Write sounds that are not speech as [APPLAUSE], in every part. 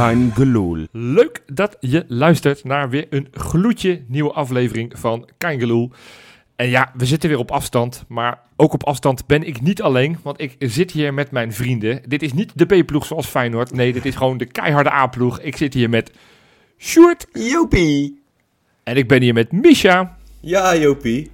Kein Geloel. Leuk dat je luistert naar weer een gloedje nieuwe aflevering van Kein Geloel. En ja, we zitten weer op afstand, maar ook op afstand ben ik niet alleen, want ik zit hier met mijn vrienden. Dit is niet de B-ploeg zoals Feyenoord, nee, dit is gewoon de keiharde A-ploeg. Ik zit hier met Sjoerd Jopie. en ik ben hier met Misha. Ja, Jopie.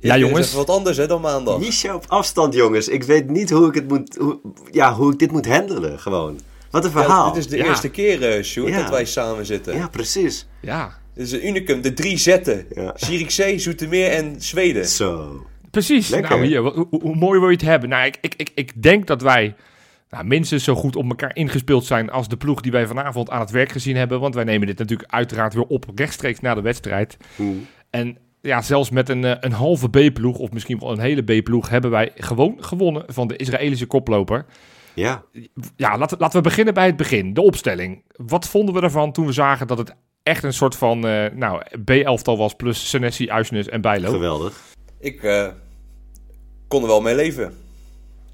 Ja, jongens. Het is even wat anders hè, dan maandag. Misha op afstand, jongens. Ik weet niet hoe ik, het moet, hoe, ja, hoe ik dit moet handelen, gewoon. Wat een Ja, verhaal. dit is de Ja. eerste keer, eh Sjoerd, Ja. dat wij samen zitten. Ja, precies. Ja, Dit is een unicum, de drie zetten. Ja. Zierikzee, Zoetermeer en Zweden. Zo. precies. Lekker. Nou, hier, hoe, mooi wil je het hebben? Nou, ik, ik, ik, ik denk dat wij nou, minstens zo goed op elkaar ingespeeld zijn als de ploeg die wij vanavond aan het werk gezien hebben. Want wij nemen dit natuurlijk uiteraard weer op rechtstreeks na de wedstrijd. Hm. En ja, zelfs met een, eh, een halve B-ploeg, of misschien wel een hele B-ploeg, hebben wij gewoon gewonnen van de Israëlische koploper. Ja. Ja, laten, laten we beginnen bij het begin. De opstelling. Wat vonden we ervan toen we zagen dat het echt een soort van eh, nou, B-elftal was, plus Senesi, Uisnes en Bijlo? Geweldig. Ik eh, kon er wel mee leven.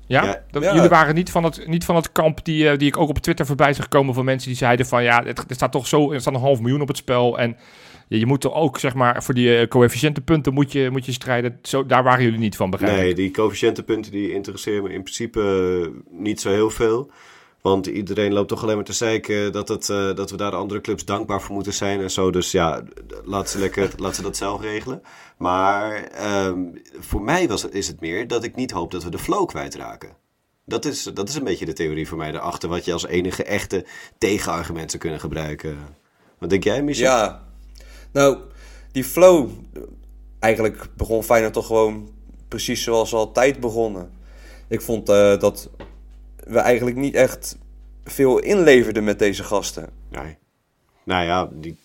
Ja? Ja. Dat- Ja. Jullie waren niet van het, niet van het kamp die, eh, die ik ook op Twitter voorbij zag komen van mensen die zeiden van ja, het, er staat toch zo, er staat een half miljoen op het spel en je, je moet toch ook zeg maar voor die eh, coëfficiëntenpunten moet je, moet je strijden. Zo, daar waren jullie niet van begrijp ik. Nee, die coëfficiëntenpunten die interesseren me in principe eh, niet zo heel veel. Want iedereen loopt toch alleen maar te zeiken dat, het, eh, dat we daar de andere clubs dankbaar voor moeten zijn en zo. Dus ja, laat ze, lekker, [LAUGHS] laat ze dat zelf regelen. Maar ehm, voor mij was, is het meer dat ik niet hoop dat we de flow kwijtraken. Dat is, dat is een beetje de theorie voor mij daarachter. Wat je als enige echte tegenargument zou kunnen gebruiken. Wat denk jij, Michel? Ja. Nou, die flow. Eigenlijk begon Feyenoord toch gewoon precies zoals altijd begonnen. Ik vond eh, dat we eigenlijk niet echt veel inleverden met deze gasten. Nee. Nou ja, die,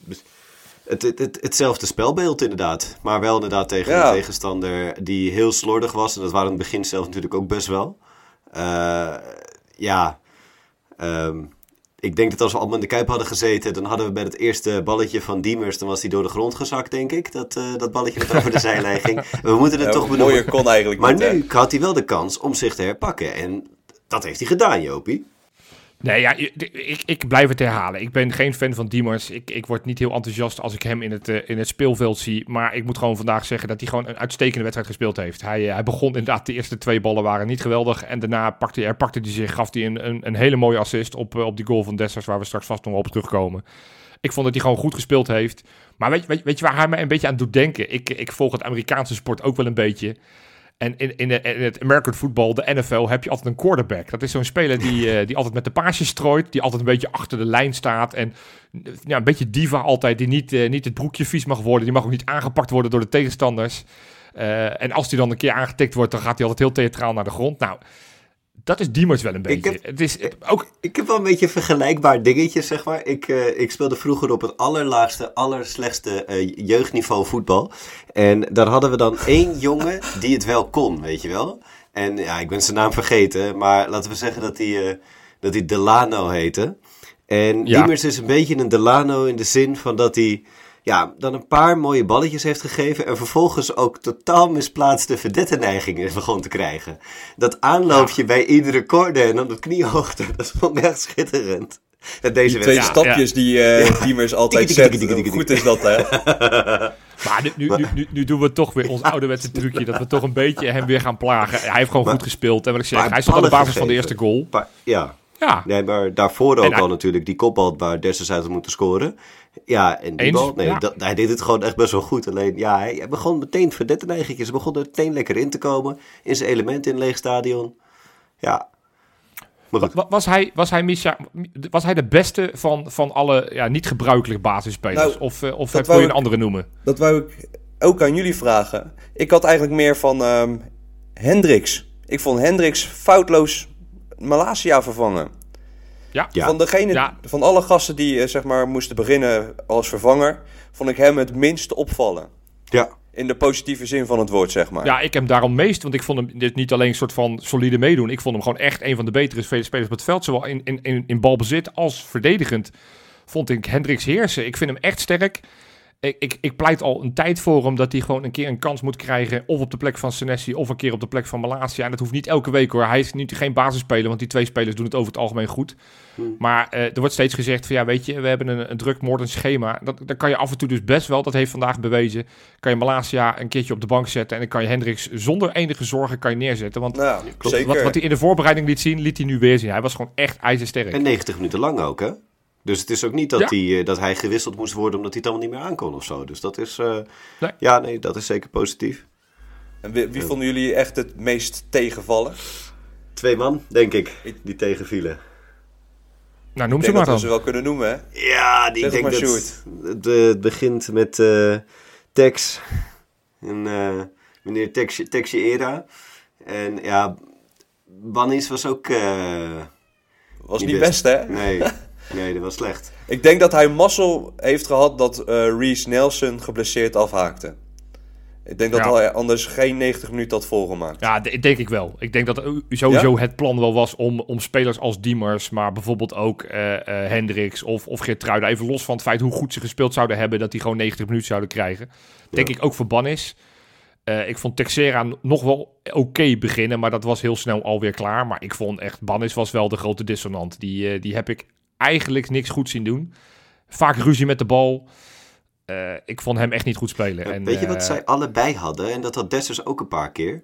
het, het, het, hetzelfde spelbeeld inderdaad. Maar wel inderdaad tegen Ja. een tegenstander die heel slordig was. En dat waren in het begin zelf natuurlijk ook best wel. Eh, ja, ehm, ik denk dat als we allemaal in de Kuip hadden gezeten... dan hadden we bij het eerste balletje van Diemers... dan was die door de grond gezakt, denk ik. Dat, eh, dat balletje dat over de zijlijn ging. [LAUGHS] We moeten het Ja, toch benoemen. kon eigenlijk Maar niet. hè. nu had hij wel de kans om zich te herpakken. En dat heeft hij gedaan, Jopie. Nee, ja, ik, ik blijf het herhalen. Ik ben geen fan van Diemers. Ik, ik word niet heel enthousiast als ik hem in het, eh, in het speelveld zie. Maar ik moet gewoon vandaag zeggen dat hij gewoon een uitstekende wedstrijd gespeeld heeft. Hij, eh, hij begon inderdaad, de eerste twee ballen waren niet geweldig. En daarna pakte, hij- herpakte hij zich, gaf hij een, een, een hele mooie assist op, eh, op die goal van Dessers, waar we straks vast nog op terugkomen. Ik vond dat hij gewoon goed gespeeld heeft. Maar weet, weet, weet je waar hij mij een beetje aan doet denken? Ik, ik volg het Amerikaanse sport ook wel een beetje. En in, in, de, in het American football, de NFL, heb je altijd een quarterback. Dat is zo'n speler die, eh, die altijd met de paasjes strooit. Die altijd een beetje achter de lijn staat. En ja, een beetje diva altijd. Die niet, eh, niet het broekje vies mag worden. Die mag ook niet aangepakt worden door de tegenstanders. Eh, en als die dan een keer aangetikt wordt, dan gaat hij altijd heel theatraal naar de grond. Nou, dat is Diemers wel een beetje. heb- het is ook... Ik heb wel een beetje vergelijkbaar dingetje, zeg maar. Ik, eh, ik speelde vroeger op het allerlaagste, allerslechtste eh, jeugdniveau voetbal. En daar hadden we dan [LAUGHS] één jongen die het wel kon, weet je wel. En ja, ik ben zijn naam vergeten, maar laten we zeggen dat hij, eh, dat hij Delano heette. En Ja. Diemers is een beetje een Delano in de zin van dat hij ja, dan een paar mooie balletjes heeft gegeven. En vervolgens ook totaal misplaatste verdette-neigingen begon te krijgen. Dat aanloopje bij iedere corner en dan op kniehoogte, [LAUGHS] dat vond ik echt schitterend. En deze Die twee wedstrijd- Ja, stapjes die eh Diemers altijd zet. goed is dat, hè? [LAUGHS] Maar nu, nu, nu, nu, doen we toch weer ons ouderwetse trucje. Dat we toch een beetje hem weer gaan plagen. Hij heeft gewoon Maar- goed gespeeld. En wat ik zeg, hij stond aan de basis van de eerste goal. Pa- ja, Ja, nee, maar daarvoor ook En al natuurlijk die kopbal waar Dessers uit had moeten scoren. Ja, en die Eens, bal, nee, ja. dat, hij deed het gewoon echt best wel goed. Alleen, ja, hij, hij begon meteen verdette-neigingjes. Hij begon er meteen lekker in te komen. In zijn element in een leeg stadion. Ja. Maar goed. Wa- Was hij, was hij, Misha, was hij de beste van, van alle ja, niet gebruikelijke basisspelers? Nou, of uh, of wil je een ik- andere noemen? Dat wou ik ook aan jullie vragen. Ik had eigenlijk meer van ehm Hendricks. Ik vond Hendricks foutloos Malasia vervangen. Ja. Van, degene, Ja. van alle gasten die eh, zeg maar, moesten beginnen als vervanger, vond ik hem het minst opvallen. Ja. In de positieve zin van het woord, zeg maar. ja, ik heb hem daarom meest, want ik vond hem dit niet alleen een soort van solide meedoen. Ik vond hem gewoon echt een van de betere spelers op het veld. Zowel in, in, in, in balbezit als verdedigend vond ik Hendricks heersen. Ik vind hem echt sterk. Ik, ik, ik pleit al een tijd voor hem dat hij gewoon een keer een kans moet krijgen. Of op de plek van Senesi of een keer op de plek van Malasia. En dat hoeft niet elke week hoor. Hij is nu geen basisspeler, want die twee spelers doen het over het algemeen goed. Hmm. Maar eh, er wordt steeds gezegd van ja, weet je, we hebben een, een druk moordend schema. Dat, dan kan je af en toe dus best wel, dat heeft vandaag bewezen, kan je Malasia een keertje op de bank zetten. En dan kan je Hendricks zonder enige zorgen kan je neerzetten. Want Nou, wat, wat hij in de voorbereiding liet zien, liet hij nu weer zien. Hij was gewoon echt ijzersterk. En 90 minuten lang ook, hè? Dus het is ook niet dat, Ja. hij, eh, dat hij gewisseld moest worden omdat hij het allemaal niet meer aankon of zo. Dus dat is, eh, Nee. ja, nee, dat is zeker positief. En wie, wie vonden jullie echt het meest tegenvallen? Twee man, denk ik, die tegenvielen. Nou, noem Ik ze maar dat we ze dan. wel kunnen noemen, hè? Ja, die ik denk maar, dat het, eh, het begint met eh, Tex. En, eh, meneer Tex, Texje Era. En ja, Bannis was ook... eh, Was Niet niet best. best, hè? nee, [LAUGHS] nee, dat was slecht. Ik denk dat hij mazzel heeft gehad dat eh Reese Nelson geblesseerd afhaakte. Ik denk dat Ja. hij anders geen 90 minuten had volgemaakt. Ja, denk ik wel. Ik denk dat sowieso het plan wel was om, om spelers als Diemers, maar bijvoorbeeld ook eh eh Hendricks of, of Geertruida, even los van het feit hoe goed ze gespeeld zouden hebben, dat die gewoon 90 minuten zouden krijgen. Denk Ja. ik ook voor Bannis. Eh, ik vond Texera nog wel oké beginnen, maar dat was heel snel alweer klaar. Maar ik vond echt, Bannis was wel de grote dissonant. Die, eh, die heb ik eigenlijk niks goed zien doen. Vaak ruzie met de bal. Eh, ik vond hem echt niet goed spelen. Ja, en, weet je wat eh, zij allebei hadden? En dat had Dessers ook een paar keer.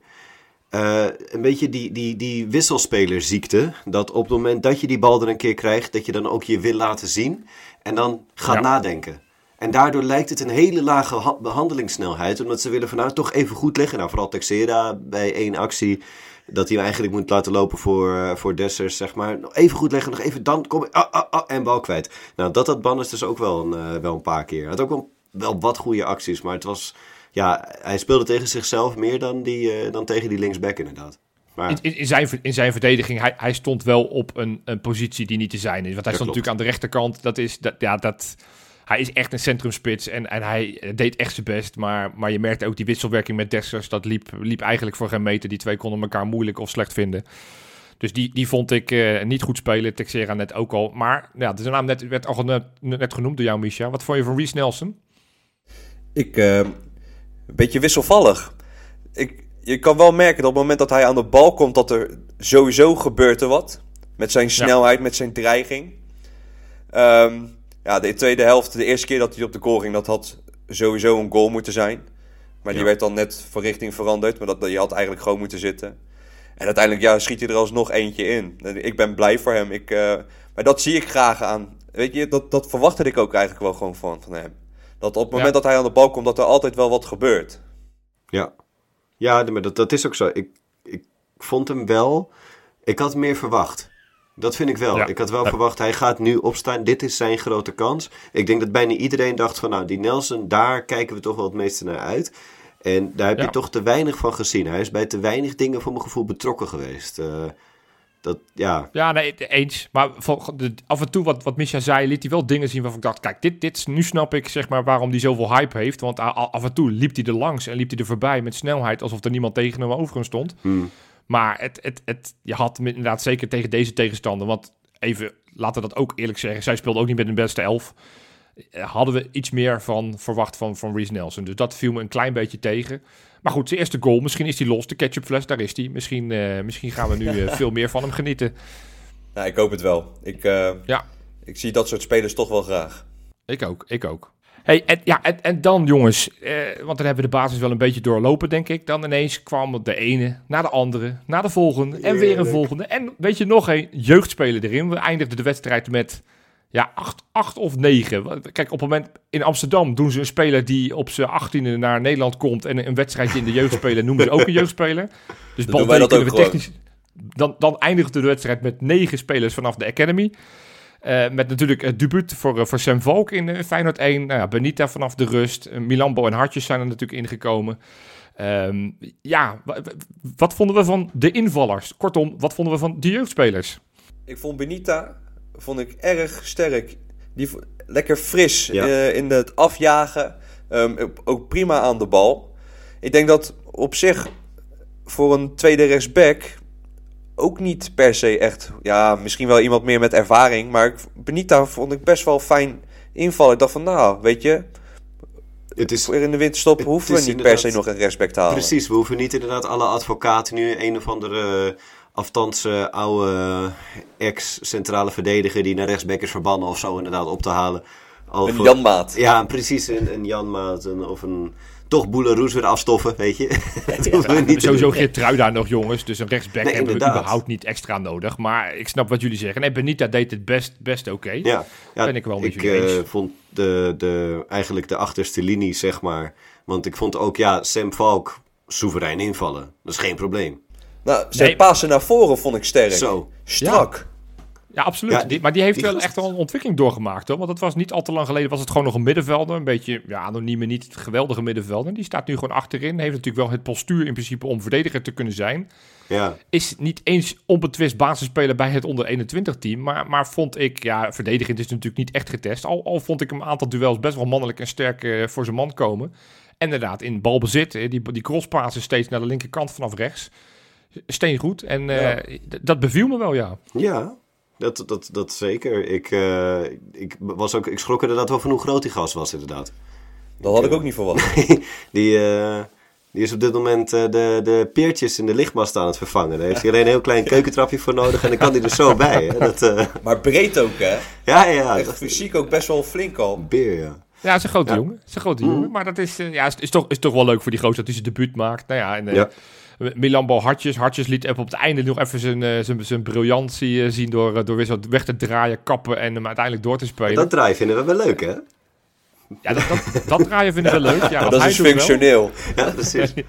Eh, een beetje die, die, die wisselspelerziekte. Dat op het moment dat je die bal er een keer krijgt, dat je dan ook je wil laten zien. En dan gaat Ja. nadenken. En daardoor lijkt het een hele lage ha- behandelingssnelheid. Omdat ze willen van nou toch even goed leggen. Nou, vooral Texera bij één actie. Dat hij hem eigenlijk moet laten lopen voor, eh, voor Dessers, zeg maar. Nog even goed leggen, nog even dan kom ik. Ah, ah, ah, en bal kwijt. Nou, dat had Bannes dus ook wel een, eh, wel een paar keer. Hij had ook wel, wel wat goede acties. Maar het was. Ja, hij speelde tegen zichzelf meer dan, die, eh, dan tegen die linksback, inderdaad. Maar In, in, in zijn, in zijn verdediging, hij, hij stond wel op een, een positie die niet te zijn is. Want hij Dat stond klopt. natuurlijk aan de rechterkant. Dat is, dat, ja, dat, hij is echt een centrumspits en, en hij deed echt zijn best. Maar, maar je merkte ook die wisselwerking met Dessers, dat liep, liep eigenlijk voor geen meter. Die twee konden elkaar moeilijk of slecht vinden. Dus die, die vond ik eh, niet goed spelen. Texera net ook al. Maar ja, de naam net, werd al net, net genoemd door jou, Misha. Wat vond je van Reece Nelson? Ik, eh, een beetje wisselvallig. Ik, je kan wel merken dat op het moment dat hij aan de bal komt, dat er sowieso gebeurt er wat. Met zijn snelheid, met zijn dreiging. Ehm, ja, de tweede helft, de eerste keer dat hij op de goal ging, dat had sowieso een goal moeten zijn. Maar die werd dan net van richting veranderd. Maar dat, je had eigenlijk gewoon moeten zitten. En uiteindelijk ja, schiet hij er alsnog eentje in. Ik ben blij voor hem. Ik, eh, maar dat zie ik graag aan. Weet je, dat, dat verwachtte ik ook eigenlijk wel gewoon van, van hem. Dat op het moment Ja. dat hij aan de bal komt, dat er altijd wel wat gebeurt. Ja, ja maar dat, dat is ook zo. Ik, ik vond hem wel. Ik had meer verwacht. Dat vind ik wel. Ja. Ik had wel Ja. verwacht, hij gaat nu opstaan. Dit is zijn grote kans. Ik denk dat bijna iedereen dacht van, nou, die Nelson, daar kijken we toch wel het meeste naar uit. En daar heb Ja. je toch te weinig van gezien. Hij is bij te weinig dingen voor mijn gevoel betrokken geweest. Eh, dat, ja, Ja, nee, eens. Maar af en toe, wat, wat Misha zei, liet hij wel dingen zien waarvan ik dacht... Kijk, dit, dit, nu snap ik zeg maar waarom hij zoveel hype heeft. Want af en toe liep hij er langs en liep hij er voorbij met snelheid... alsof er niemand tegen hem over hem stond. hmm, Maar het, het, het, je had inderdaad zeker tegen deze tegenstander... Want even, laten we dat ook eerlijk zeggen... Zij speelde ook niet met de beste elf. Hadden we iets meer van verwacht van, van Reece Nelson. Dus dat viel me een klein beetje tegen. Maar goed, zijn eerste goal. Misschien is hij los. De ketchupfles, daar is hij. Misschien, eh, misschien gaan we nu eh, [LAUGHS] veel meer van hem genieten. Nou, ik hoop het wel. Ik, eh, Ja. ik zie dat soort spelers toch wel graag. Ik ook, ik ook. Hey, en, ja, en, en dan jongens, eh, want dan hebben we de basis wel een beetje doorlopen, denk ik. Dan ineens kwam de ene naar de andere, naar de volgende en weer een volgende. En weet je, nog een jeugdspeler erin. We eindigden de wedstrijd met ja, acht, acht of negen. Kijk, op het moment in Amsterdam doen ze een speler die op zijn achttiende naar Nederland komt en een wedstrijdje in de jeugd spelen, noemen ze ook een [LAUGHS] jeugdspeler. Dus doen wij dat kunnen ook we technisch... Dan, dan eindigde de wedstrijd met negen spelers vanaf de Academy. Eh, met natuurlijk het debuut voor, eh, voor Sam Valk in eh, Feyenoord 1. Nou ja, Benita vanaf de rust. Uh, Milambo en Hartjes zijn er natuurlijk ingekomen. Ehm, ja, wa- wa- wat vonden we van de invallers? Kortom, wat vonden we van de jeugdspelers? Ik vond Benita vond ik erg sterk. Die lekker fris Ja. eh, in het afjagen. Ehm, ook prima aan de bal. Ik denk dat op zich voor een tweede rechtsback ook niet per se echt... Ja, misschien wel iemand meer met ervaring. Maar ik- Benita vond ik best wel fijn invallen. Ik dacht van, nou, weet je... Het is, in de winterstop hoeven we niet per se nog een rechtsback te halen. precies, we hoeven niet inderdaad alle advocaten nu een of andere uh, afstandse oude ex-centrale verdediger die naar rechtsback is verbannen of zo inderdaad op te halen. Al Een Janmaat. Ja, precies. Een, een Jan Maat een- of een... Toch Boeleroes weer afstoffen, weet je. [LAUGHS] Dat we niet Sowieso doen. Geertruida nog, jongens. Dus een rechtsback Nee, hebben we überhaupt niet extra nodig. Maar ik snap wat jullie zeggen. Nee, Benita deed het best, best oké. Ja, ja Ben ik wel met ik jullie eh, eens. vond de, de, eigenlijk de achterste linie, zeg maar. Want ik vond ook, ja, Sam Valk soeverein invallen. Dat is geen probleem. Nou, zijn Nee. passen naar voren vond ik sterk. Zo. Strak. Ja, absoluut. Ja, die, maar die heeft die wel gast- echt wel een ontwikkeling doorgemaakt. Hoor. Want het was niet al te lang geleden, was het gewoon nog een middenvelder. Een beetje, ja, anonieme, niet het geweldige middenvelder. Die staat nu gewoon achterin. Heeft natuurlijk wel het postuur in principe om verdediger te kunnen zijn. Ja, Is niet eens onbetwist basisspeler bij het onder 21 team. Maar, maar vond ik, ja, verdedigend is natuurlijk niet echt getest. Al, al vond ik hem een aantal duels best wel mannelijk en sterk eh, voor zijn man komen. En inderdaad, in balbezit, eh, die, die crosspassen steeds naar de linkerkant vanaf rechts. Steengoed. En eh, dat beviel me wel, ja. ja dat, dat, dat zeker. Ik, eh, ik, was ook, ik schrok inderdaad wel van hoe groot die gast was, inderdaad. Dat had ik ook niet verwacht. [LAUGHS] die, eh, die is op dit moment eh, de, de peertjes in de lichtmast aan het vervangen. Daar heeft hij alleen een heel klein [LAUGHS] keukentrapje voor nodig en dan kan hij er zo bij. Hè? Dat, eh, [LAUGHS] Maar breed ook, hè? ja, ja, Echt dat fysiek ook best wel flink al. beer, ja. Ja, het is een grote Ja. jongen. Het is een grote jongen. Maar dat is, eh, ja, is, is, toch, is toch wel leuk voor die gozer dat hij zijn debuut maakt. Nou ja, en eh Ja. Milambo Hartjes. Hartjes liet op het einde nog even zijn, eh, zijn, zijn briljantie eh, zien door, eh, door weer zo weg te draaien, kappen en hem uiteindelijk door te spelen. Dat draai vinden we wel leuk, hè? Ja, dat, dat, dat draaien vinden we leuk. Ja, wat [LAUGHS] dat is wel. functioneel. Ja, precies. [LAUGHS]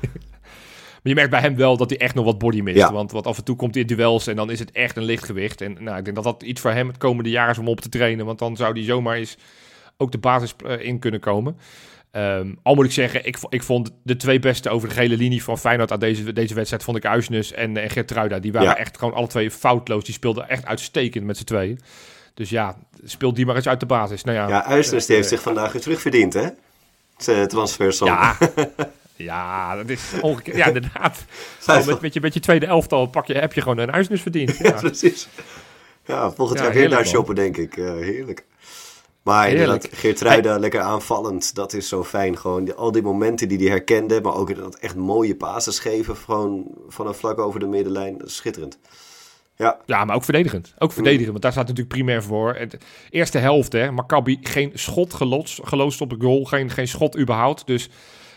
Maar je merkt bij hem wel dat hij echt nog wat body mist. Ja. Want, want af en toe komt hij in duels en dan is het echt een lichtgewicht. En nou, ik denk dat dat iets voor hem het komende jaar is om op te trainen. Want dan zou hij zomaar eens ook de basis in kunnen komen. Ehm, al moet ik zeggen, ik, ik vond de twee beste over de gele linie van Feyenoord aan deze, deze wedstrijd... vond ik Uisnes en, en Gertruida. Die waren Ja. echt gewoon alle twee foutloos. Die speelden echt uitstekend met z'n tweeën. Dus ja, speel die maar eens uit de basis. Nou ja, Ja, Uisnes die heeft zich vandaag weer terugverdiend, hè? Zijn transfersom. Ja, [LAUGHS] ja, dat is ongekend. Ja, inderdaad. [LAUGHS] Met, met, je, met je tweede elftal pak je, heb je gewoon een huisnus verdiend. [LAUGHS] Ja, Ja. precies. Ja, volgend Ja, jaar weer naar shoppen, denk ik. Eh, heerlijk. Maar inderdaad, Geertruida, lekker aanvallend. Dat is zo fijn. Gewoon al die momenten die hij herkende. Maar ook inderdaad echt mooie passes geven. Gewoon vanaf vlak over de middenlijn. Dat is schitterend. Ja, ja, maar ook verdedigend. Ook verdedigend, want daar staat natuurlijk primair voor. Het, eerste helft, hè. Maccabi geen schot gelost, geloosd op de goal. Geen, geen schot überhaupt. Dus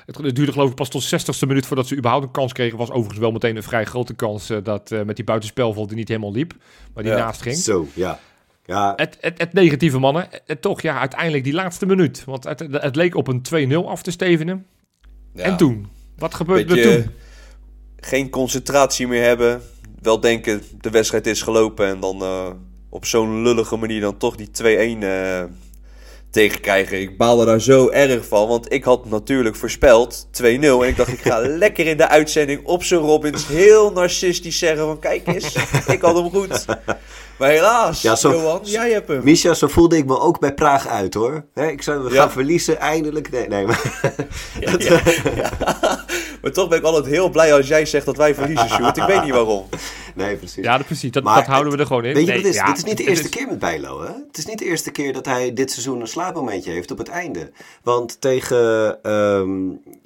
het, duurde geloof ik pas tot 60ste minuut voordat ze überhaupt een kans kregen. Was overigens wel meteen een vrij grote kans eh, dat eh, met die buitenspelval die niet helemaal liep. Maar die Ja. naast ging. zo, ja. Ja, Het, het, het negatieve, mannen. Het, toch, ja, uiteindelijk die laatste minuut. Want het, het leek op een 2-0 af te stevenen. Ja. En toen? Wat gebeurde er Beetje toen? geen concentratie meer hebben. Wel denken, de wedstrijd is gelopen. En dan eh, op zo'n lullige manier dan toch die 2-1 eh tegenkrijgen. Ik baalde daar zo erg van. Want ik had natuurlijk voorspeld 2-0. En ik dacht, ik ga [LAUGHS] lekker in de uitzending op zijn Robins heel narcistisch zeggen van... Kijk eens, ik had hem goed. Maar helaas, Ja, zo- Johan, jij hebt hem. Misha, zo voelde ik me ook bij Praag uit, hoor. Hè, ik zou we Ja. gaan verliezen, eindelijk. Nee, nee, maar... [LAUGHS] [LAUGHS] Maar toch ben ik altijd heel blij als jij zegt dat wij verliezen, Sjoerd. Ik weet niet waarom. [LAUGHS] Nee, precies. Ja, dat, precies. Dat, Maar dat houden we er gewoon in. Weet je Nee, wat het is? ja, dit is niet de eerste is- keer met Bijlo, hè? Het is niet de eerste keer dat hij dit seizoen een slaapmomentje heeft op het einde. Want tegen, ehm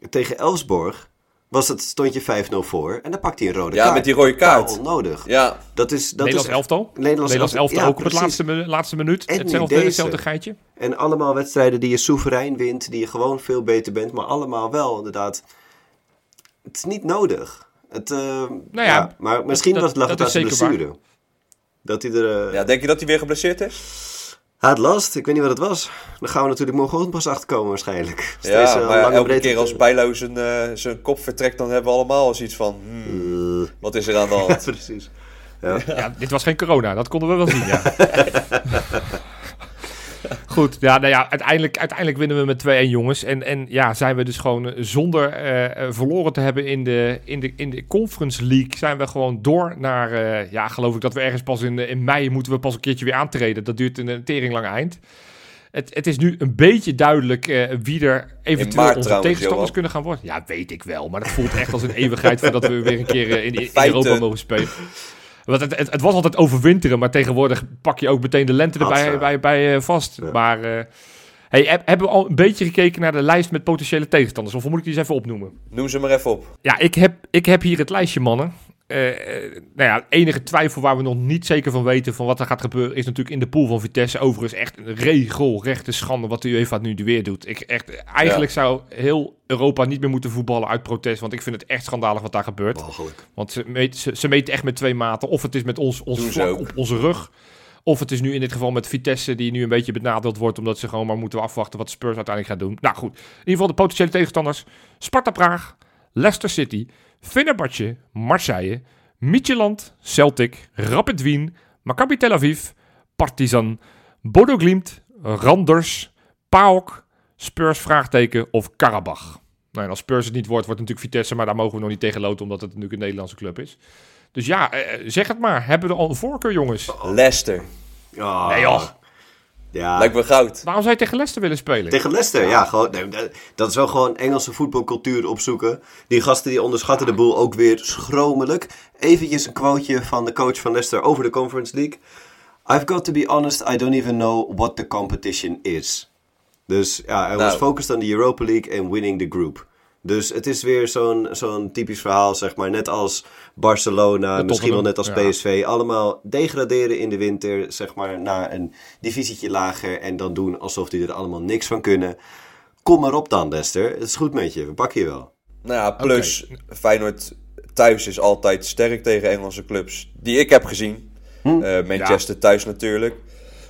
tegen Elfsborg was het, stond je 5-0 voor en dan pakt hij een rode Ja, kaart. met die rode kaart. Onnodig. Ja, Dat is, dat Nederlands is, elftal. Nederlands Nederlands elftal ja, ook op het precies. laatste, laatste minuut. En Hetzelfde, deze. hetzelfde geitje. En allemaal wedstrijden die je soeverein wint, die je gewoon veel beter bent, maar allemaal wel inderdaad. Het is niet nodig. Het, eh, Nou ja, maar misschien dat- was het lag het aan blessure. Dat hij er... eh, ja, denk je dat hij weer geblesseerd is? Hij had last, ik weet niet wat het was. Dan gaan we natuurlijk morgenochtend pas achterkomen waarschijnlijk. Als deze, maar lange elke keer als Bijlo zijn, eh, zijn kop vertrekt, dan hebben we allemaal eens iets van... hmm, Eh, wat is er aan de [LAUGHS] hand? precies. Ja. Ja, dit was geen corona, dat konden we wel zien, ja. [LAUGHS] Goed, ja, nou ja, uiteindelijk, uiteindelijk winnen we met 2-1 jongens. En, en ja, zijn we dus gewoon eh, zonder eh, eh, verloren te hebben in de, in, de, in de Conference League... zijn we gewoon door naar, ja, geloof ik dat we ergens pas in, in mei moeten we pas een keertje weer aantreden. Dat duurt een, een tering lang eind. Het, het is nu een beetje duidelijk wie er eventueel maart onze trouwens, tegenstanders Johan. kunnen gaan worden. Ja, weet ik wel, maar dat voelt echt als een eeuwigheid voordat we weer een keer in, in. Europa mogen spelen. Want het, het, het was altijd overwinteren, maar tegenwoordig pak je ook meteen de lente erbij bij, bij, eh, vast. Ja. Maar eh, Hey, heb- hebben we al een beetje gekeken naar de lijst met potentiële tegenstanders? Of moet ik die eens even opnoemen? Noem ze maar even op. Ja, ik heb, ik heb hier het lijstje, mannen. Eh, eh, nou ja, enige twijfel waar we nog niet zeker van weten van wat er gaat gebeuren, is natuurlijk in de pool van Vitesse. Overigens echt een regelrechte schande wat de UEFA nu weer doet. Ik echt, eigenlijk zou heel Europa niet meer moeten voetballen uit protest, want ik vind het echt schandalig wat daar gebeurt. Want ze, meet, ze, ze meten echt met twee maten. Of het is met ons, ons vlak op onze rug. Of het is nu in dit geval met Vitesse die nu een beetje benadeeld wordt. Omdat ze gewoon maar moeten afwachten wat Spurs uiteindelijk gaat doen. Nou goed, in ieder geval de potentiële tegenstanders. Sparta Praag, Leicester City, Fenerbahce, Marseille, Midtjylland, Celtic, Rapid Wien, Maccabi Tel Aviv, Partizan, Bodo Glimt, Randers, PAOK, Spurs vraagteken of Karabach. Nou, en als Spurs het niet wordt, wordt het natuurlijk Vitesse, maar daar mogen we nog niet tegen loten, omdat het natuurlijk een Nederlandse club is. Dus ja, eh, zeg het maar. Hebben we er al een voorkeur, jongens? Leicester. Ah, Nee, joh. Ja, Lijkt me goud. Waarom zou je tegen Leicester willen spelen? Tegen Leicester, ja. gewoon, nee, dat- dat is wel gewoon Engelse voetbalcultuur opzoeken. Die gasten die onderschatten de boel ook weer schromelijk. Eventjes een quoteje van de coach van Leicester over de Conference League. I've got to be honest, I don't even know what the competition is. Dus ja, hij was Nou. focused on the Europa League and winning the group. Dus het is weer zo'n zo'n typisch verhaal, zeg maar. Net als Barcelona, misschien wel net als ja. PSV. Allemaal degraderen in de winter, zeg maar, naar een divisietje lager. En dan doen alsof die er allemaal niks van kunnen. Kom maar op dan, Leicester. Het is goed met je, we pakken je wel. Nou ja, plus Feyenoord thuis is altijd sterk tegen Engelse clubs. Die ik heb gezien. Hm? Eh, Manchester thuis natuurlijk.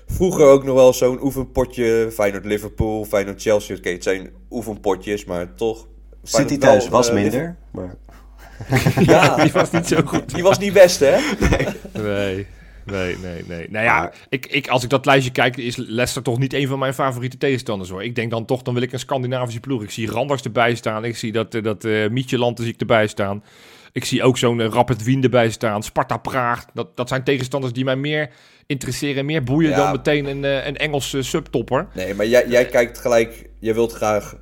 Vroeger ook nog wel zo'n oefenpotje. Feyenoord-Liverpool, Feyenoord-Chelsea. Oké, het zijn oefenpotjes, maar toch. City thuis wel, was eh, minder. Maar... [LAUGHS] Ja, Die was niet zo goed. die was niet best, hè? Nee, nee, nee, nee. Nou ja, ik, ik, als ik dat lijstje kijk, is Leicester toch niet een van mijn favoriete tegenstanders hoor. Ik denk dan toch, dan wil ik een Scandinavische ploeg. Ik zie Randers erbij staan. Ik zie dat, eh, dat uh, Mietjeland zie ik erbij staan. Ik zie ook zo'n Rapid Wien erbij staan. Sparta Praag. Dat, dat zijn tegenstanders die mij meer interesseren, meer boeien Ja. dan meteen een, eh, een Engelse subtopper. Nee, maar jij, jij kijkt gelijk. Je wilt graag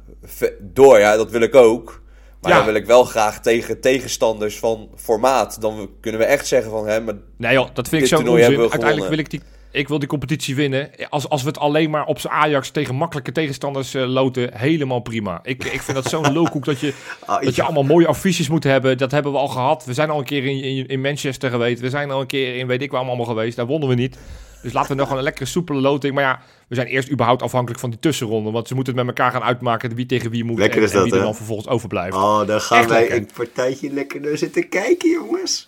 door, ja, dat wil ik ook. Maar Ja. dan wil ik wel graag tegen tegenstanders van formaat. Dan kunnen we echt zeggen van, hè, maar Nee joh, dat vind ik toernooi onzin. Uiteindelijk wil ik die, ik wil die competitie winnen. Als, als we het alleen maar op z'n Ajax tegen makkelijke tegenstanders eh, loten, helemaal prima. Ik, ik vind dat zo'n [LAUGHS] lulkoek dat je, Ah, dat je allemaal mooie affiches moet hebben. Dat hebben we al gehad. We zijn al een keer in, in, in Manchester geweest. We zijn al een keer in weet ik waar allemaal geweest. Daar wonnen we niet. Dus laten we nog een lekkere soepele loting. Maar ja, we zijn eerst überhaupt afhankelijk van die tussenronde. Want ze moeten het met elkaar gaan uitmaken wie tegen wie moet. Lekker en, is en dat, wie er hè? dan vervolgens overblijft. Oh, dan gaan Echt wij lekker. een partijtje lekker naar zitten kijken, jongens.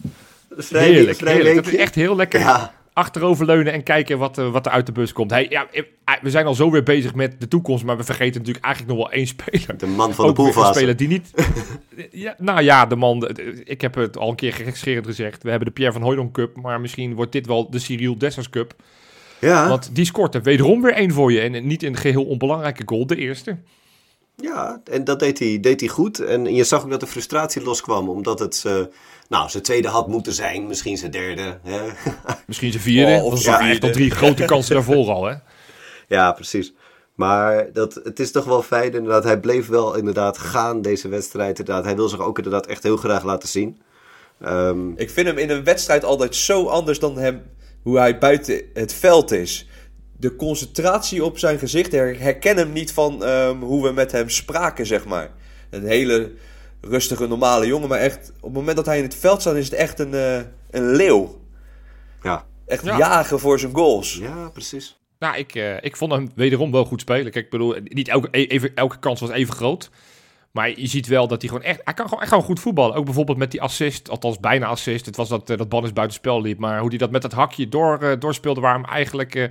Vrij, Heerlijk, vrij heerlijk. Dat is echt heel lekker. Ja, achteroverleunen en kijken wat, eh, wat er uit de bus komt. Hey, ja, eh, we zijn al zo weer bezig met de toekomst, maar we vergeten natuurlijk eigenlijk nog wel één speler. de man van de Ook poolfase. speler die niet... [LAUGHS] ja, nou ja, de man... de- Ik heb het al een keer gekscherend gezegd. We hebben de Pierre van Hooydonk Cup, maar misschien wordt dit wel de Cyril Dessers Cup. Ja, Want die scoort er wederom weer één voor je. En niet een geheel onbelangrijke goal, de eerste. Ja, en dat deed hij, deed hij goed. En je zag ook dat de frustratie loskwam, omdat het eh, nou, zijn tweede had moeten zijn, misschien zijn derde. Hè? [LAUGHS] Misschien zijn vierde. Oh, of want zijn al vierde. drie [LAUGHS] grote kansen daarvoor al, hè? ja, precies. Maar dat, het is toch wel fijn inderdaad. Hij bleef wel inderdaad gaan deze wedstrijd. Inderdaad. Hij wil zich ook inderdaad echt heel graag laten zien. Ehm, ik vind hem in een wedstrijd altijd zo anders dan hem, hoe hij buiten het veld is. De concentratie op zijn gezicht, her- herken hem niet van ehm, hoe we met hem spraken, zeg maar. Een hele rustige, normale jongen, maar echt, op het moment dat hij in het veld staat, is het echt een, eh, een leeuw. ja. Echt Ja. jagen voor zijn goals. ja, precies. Nou, ik, eh, ik vond hem wederom wel goed spelen. Kijk, ik bedoel, niet elke, e- even, elke kans was even groot. Maar je ziet wel dat hij gewoon echt... Hij kan gewoon echt gewoon goed voetballen. Ook bijvoorbeeld met die assist, althans bijna assist. Het was dat, eh, dat Bannis buitenspel liep. Maar hoe hij dat met dat hakje door, eh, doorspeelde... waar hem eigenlijk eh,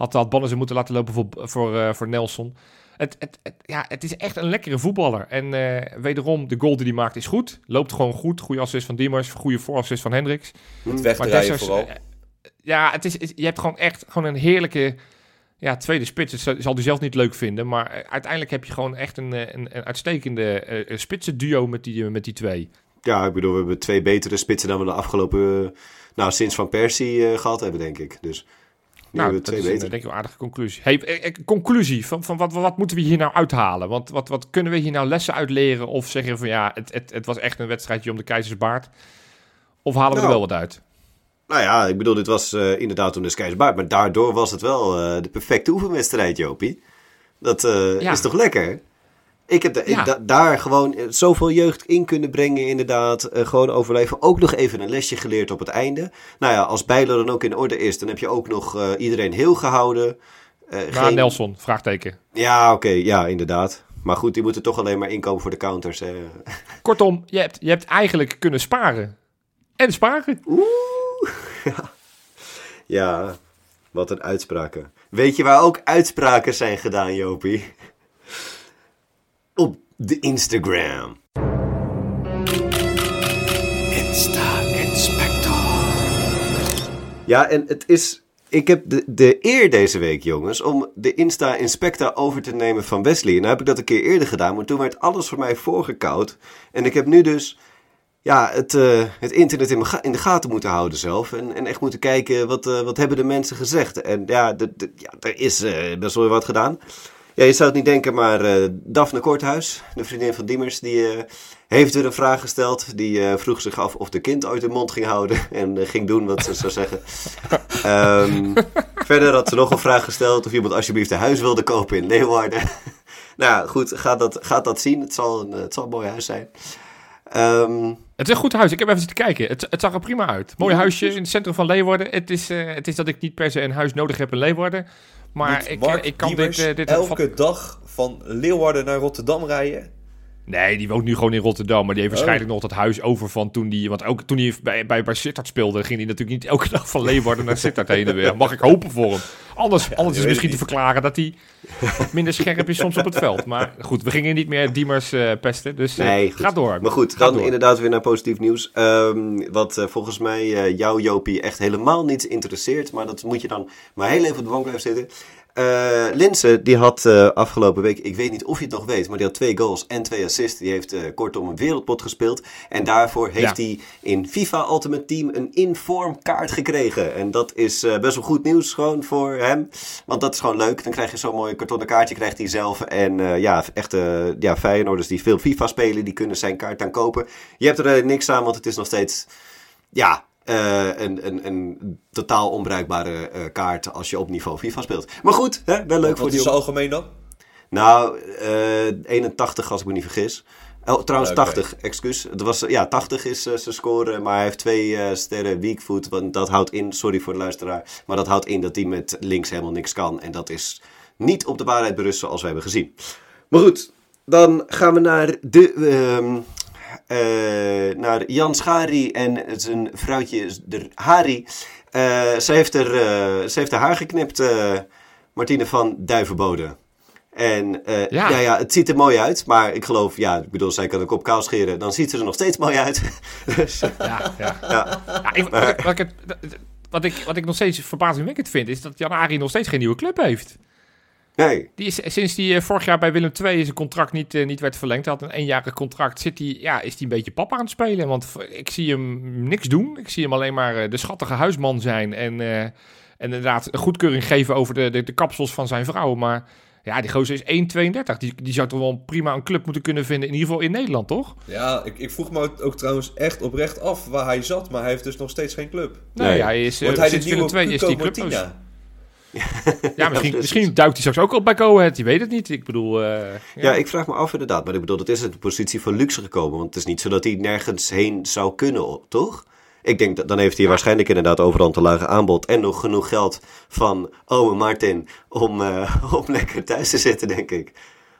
had, had Bannis hem moeten laten lopen voor, voor, eh, voor Nelson. Het, het, het- ja, het is echt een lekkere voetballer. En eh, wederom, de goal die hij maakt is goed. Loopt gewoon goed. Goede assist van Diemers. Goede voorassist van Hendricks. Het Maar wegdraaien Dessers, vooral. eh, ja, het is, het- je hebt gewoon echt gewoon een heerlijke ja, tweede spits. Dat zal- hij zelf niet leuk vinden. Maar uiteindelijk heb je gewoon echt een, een, een uitstekende eh spitsen duo met die, met die twee. Ja, ik bedoel, we hebben twee betere spitsen dan we de afgelopen... nou, sinds Van Persie eh, gehad hebben, denk ik. Dus nou, dat twee is een, denk ik wel aardige conclusie. Hey, eh, eh, conclusie, van, van wat, wat moeten we hier nou uithalen? Want wat, wat kunnen we hier nou lessen uit leren? Of zeggen van ja, het, het, het was echt een wedstrijdje om de keizersbaard? Of halen we er Nou. wel wat uit? Nou ja, ik bedoel, dit was eh, inderdaad toen de Sky's Baard. Maar daardoor was het wel de perfecte oefenwedstrijd, Jopie. Dat Ja. is toch lekker? Ik heb da- Ja. da- daar gewoon eh, zoveel jeugd in kunnen brengen, inderdaad. Eh, gewoon overleven. Ook nog even een lesje geleerd op het einde. Nou ja, als Bijlo dan ook in orde is, dan heb je ook nog eh, iedereen heel gehouden. Eh, Maar geen- Nelson, vraagteken. Ja, oké, ja, inderdaad. Maar goed, die moeten toch alleen maar inkomen voor de counters. hè. [LAUGHS] Kortom, je hebt, je hebt eigenlijk kunnen sparen. En sparen. [LAUGHS] Ja, wat een uitspraken. Weet je waar ook uitspraken zijn gedaan, Jopie? De Instagram. Insta-inspector. Ja, en het is... Ik heb de, de eer deze week, jongens, om de Insta-inspector over te nemen van Wesley. En nou heb ik dat een keer eerder gedaan, maar toen werd alles voor mij voorgekoud. En ik heb nu dus ja, het, eh, het internet in, mijn ga- in de gaten moeten houden zelf. En, en echt moeten kijken, wat, eh, wat hebben de mensen gezegd. En ja, de, de- ja er is eh, best wel wat gedaan. Ja, je zou het niet denken, maar eh Daphne Korthuis, de vriendin van Diemers, die eh, heeft weer een vraag gesteld. Die eh, vroeg zich af of de kind ooit de mond ging houden [LAUGHS] en ging doen wat ze zou zeggen. [LAUGHS] Ehm, verder had ze nog een vraag gesteld of iemand alsjeblieft een huis wilde kopen in Leeuwarden. [LAUGHS] nou ja, goed, gaat dat, gaat dat zien. Het zal, een, het zal een mooi huis zijn. Ehm, Het is een goed huis. Ik heb even zitten kijken. Het, het zag er prima uit. Mooi huisje in het centrum van Leeuwarden. Het is, het is dat ik niet per se een huis nodig heb in Leeuwarden. Maar ik, ik kan Diemers dit... eh, dit elke dag van Leeuwarden naar Rotterdam rijden? Nee, die woont nu gewoon in Rotterdam. Maar die heeft Oh. waarschijnlijk nog dat huis over van toen die... Want ook toen hij bij, bij, bij Sittard speelde... ging hij natuurlijk niet elke [LAUGHS] dag van Leeuwarden naar Sittard heen en weer. Mag ik hopen voor hem. Anders, anders is misschien te verklaren dat hij wat [LAUGHS] minder scherp is soms op het veld. Maar goed, we gingen niet meer Diemers eh, pesten. Dus Nee, goed. ga door. Maar goed, dan door. inderdaad weer naar positief nieuws. Ehm, wat eh, volgens mij jou, Jopie, echt helemaal niet interesseert. Maar dat moet je dan maar heel even op de bank blijven zitten. Eh Linse, die had eh, afgelopen week, ik weet niet of je het nog weet, maar die had twee goals en twee assists. Die heeft eh, kortom een wereldpot gespeeld. En daarvoor heeft Ja. hij in FIFA Ultimate Team een inform kaart gekregen. En dat is best wel goed nieuws gewoon voor hem. Want dat is gewoon leuk. Dan krijg je zo'n mooi kartonnen kaartje, krijgt hij zelf. En ja, echte ja, Feyenoorders die veel FIFA spelen, die kunnen zijn kaart dan kopen. Je hebt er niks aan, want het is nog steeds... Ja, eh, een, een, een totaal onbruikbare eh, kaart als je op niveau [LAUGHS] FIFA speelt. Maar goed, hè, wel leuk voor Wat die is jongen. algemeen dan? Nou, eh 81 als ik me niet vergis. Oh, trouwens, Oké. 80, excuus. Het was, ja, 80 is eh, zijn score, maar hij heeft twee eh, sterren weakfoot. Want dat houdt in, sorry voor de luisteraar, maar dat houdt in dat hij met links helemaal niks kan. En dat is niet op de waarheid berust zoals we hebben gezien. Maar goed, dan gaan we naar de... eh, naar Jan Schari en zijn vrouwtje de Hari. Eh, ze, heeft er, eh, ze heeft haar haar geknipt, Martine van Duivenbode. En ja. Ja. Ja, het ziet er mooi uit. Maar ik geloof, ja, ik bedoel, zij kan een kop kaal scheren. Dan ziet ze er nog steeds mooi uit. dus, Ja, ja. ja. Ja, ik- wat, ik, wat, ik, het- wat, ik, wat ik nog steeds verbazingwekkend vind, is dat Jan Ari nog steeds geen nieuwe club heeft. Nee, Die is, sinds die eh, vorig jaar bij Willem II zijn contract niet, eh, niet werd verlengd, hij had een eenjarig contract, zit hij, ja, is hij een beetje papa aan het spelen. Want ik zie hem niks doen. Ik zie hem alleen maar eh, de schattige huisman zijn en, eh, en inderdaad goedkeuring geven over de, de, de kapsels van zijn vrouw. Maar ja, die gozer is 1,32. Die, die zou toch wel prima een club moeten kunnen vinden, in ieder geval in Nederland, toch? Ja, ik, ik vroeg me ook, trouwens echt oprecht af waar hij zat, maar hij heeft dus nog steeds geen club. Nee, Nee. hij is, Wordt hij de Willem nieuwe II is die clubloos. Martina? [LAUGHS] Ja, misschien, misschien duikt hij straks ook op bij Go Ahead. Je weet het niet. Ik bedoel... eh, ja. ik vraag me af inderdaad. Maar ik bedoel, dat is uit de positie van luxe gekomen. Want het is niet zo dat hij nergens heen zou kunnen, toch? Ik denk dat dan heeft hij waarschijnlijk inderdaad overal te lage aanbod. En nog genoeg geld van ome Martin om, eh, [LAUGHS] om lekker thuis te zitten, denk ik.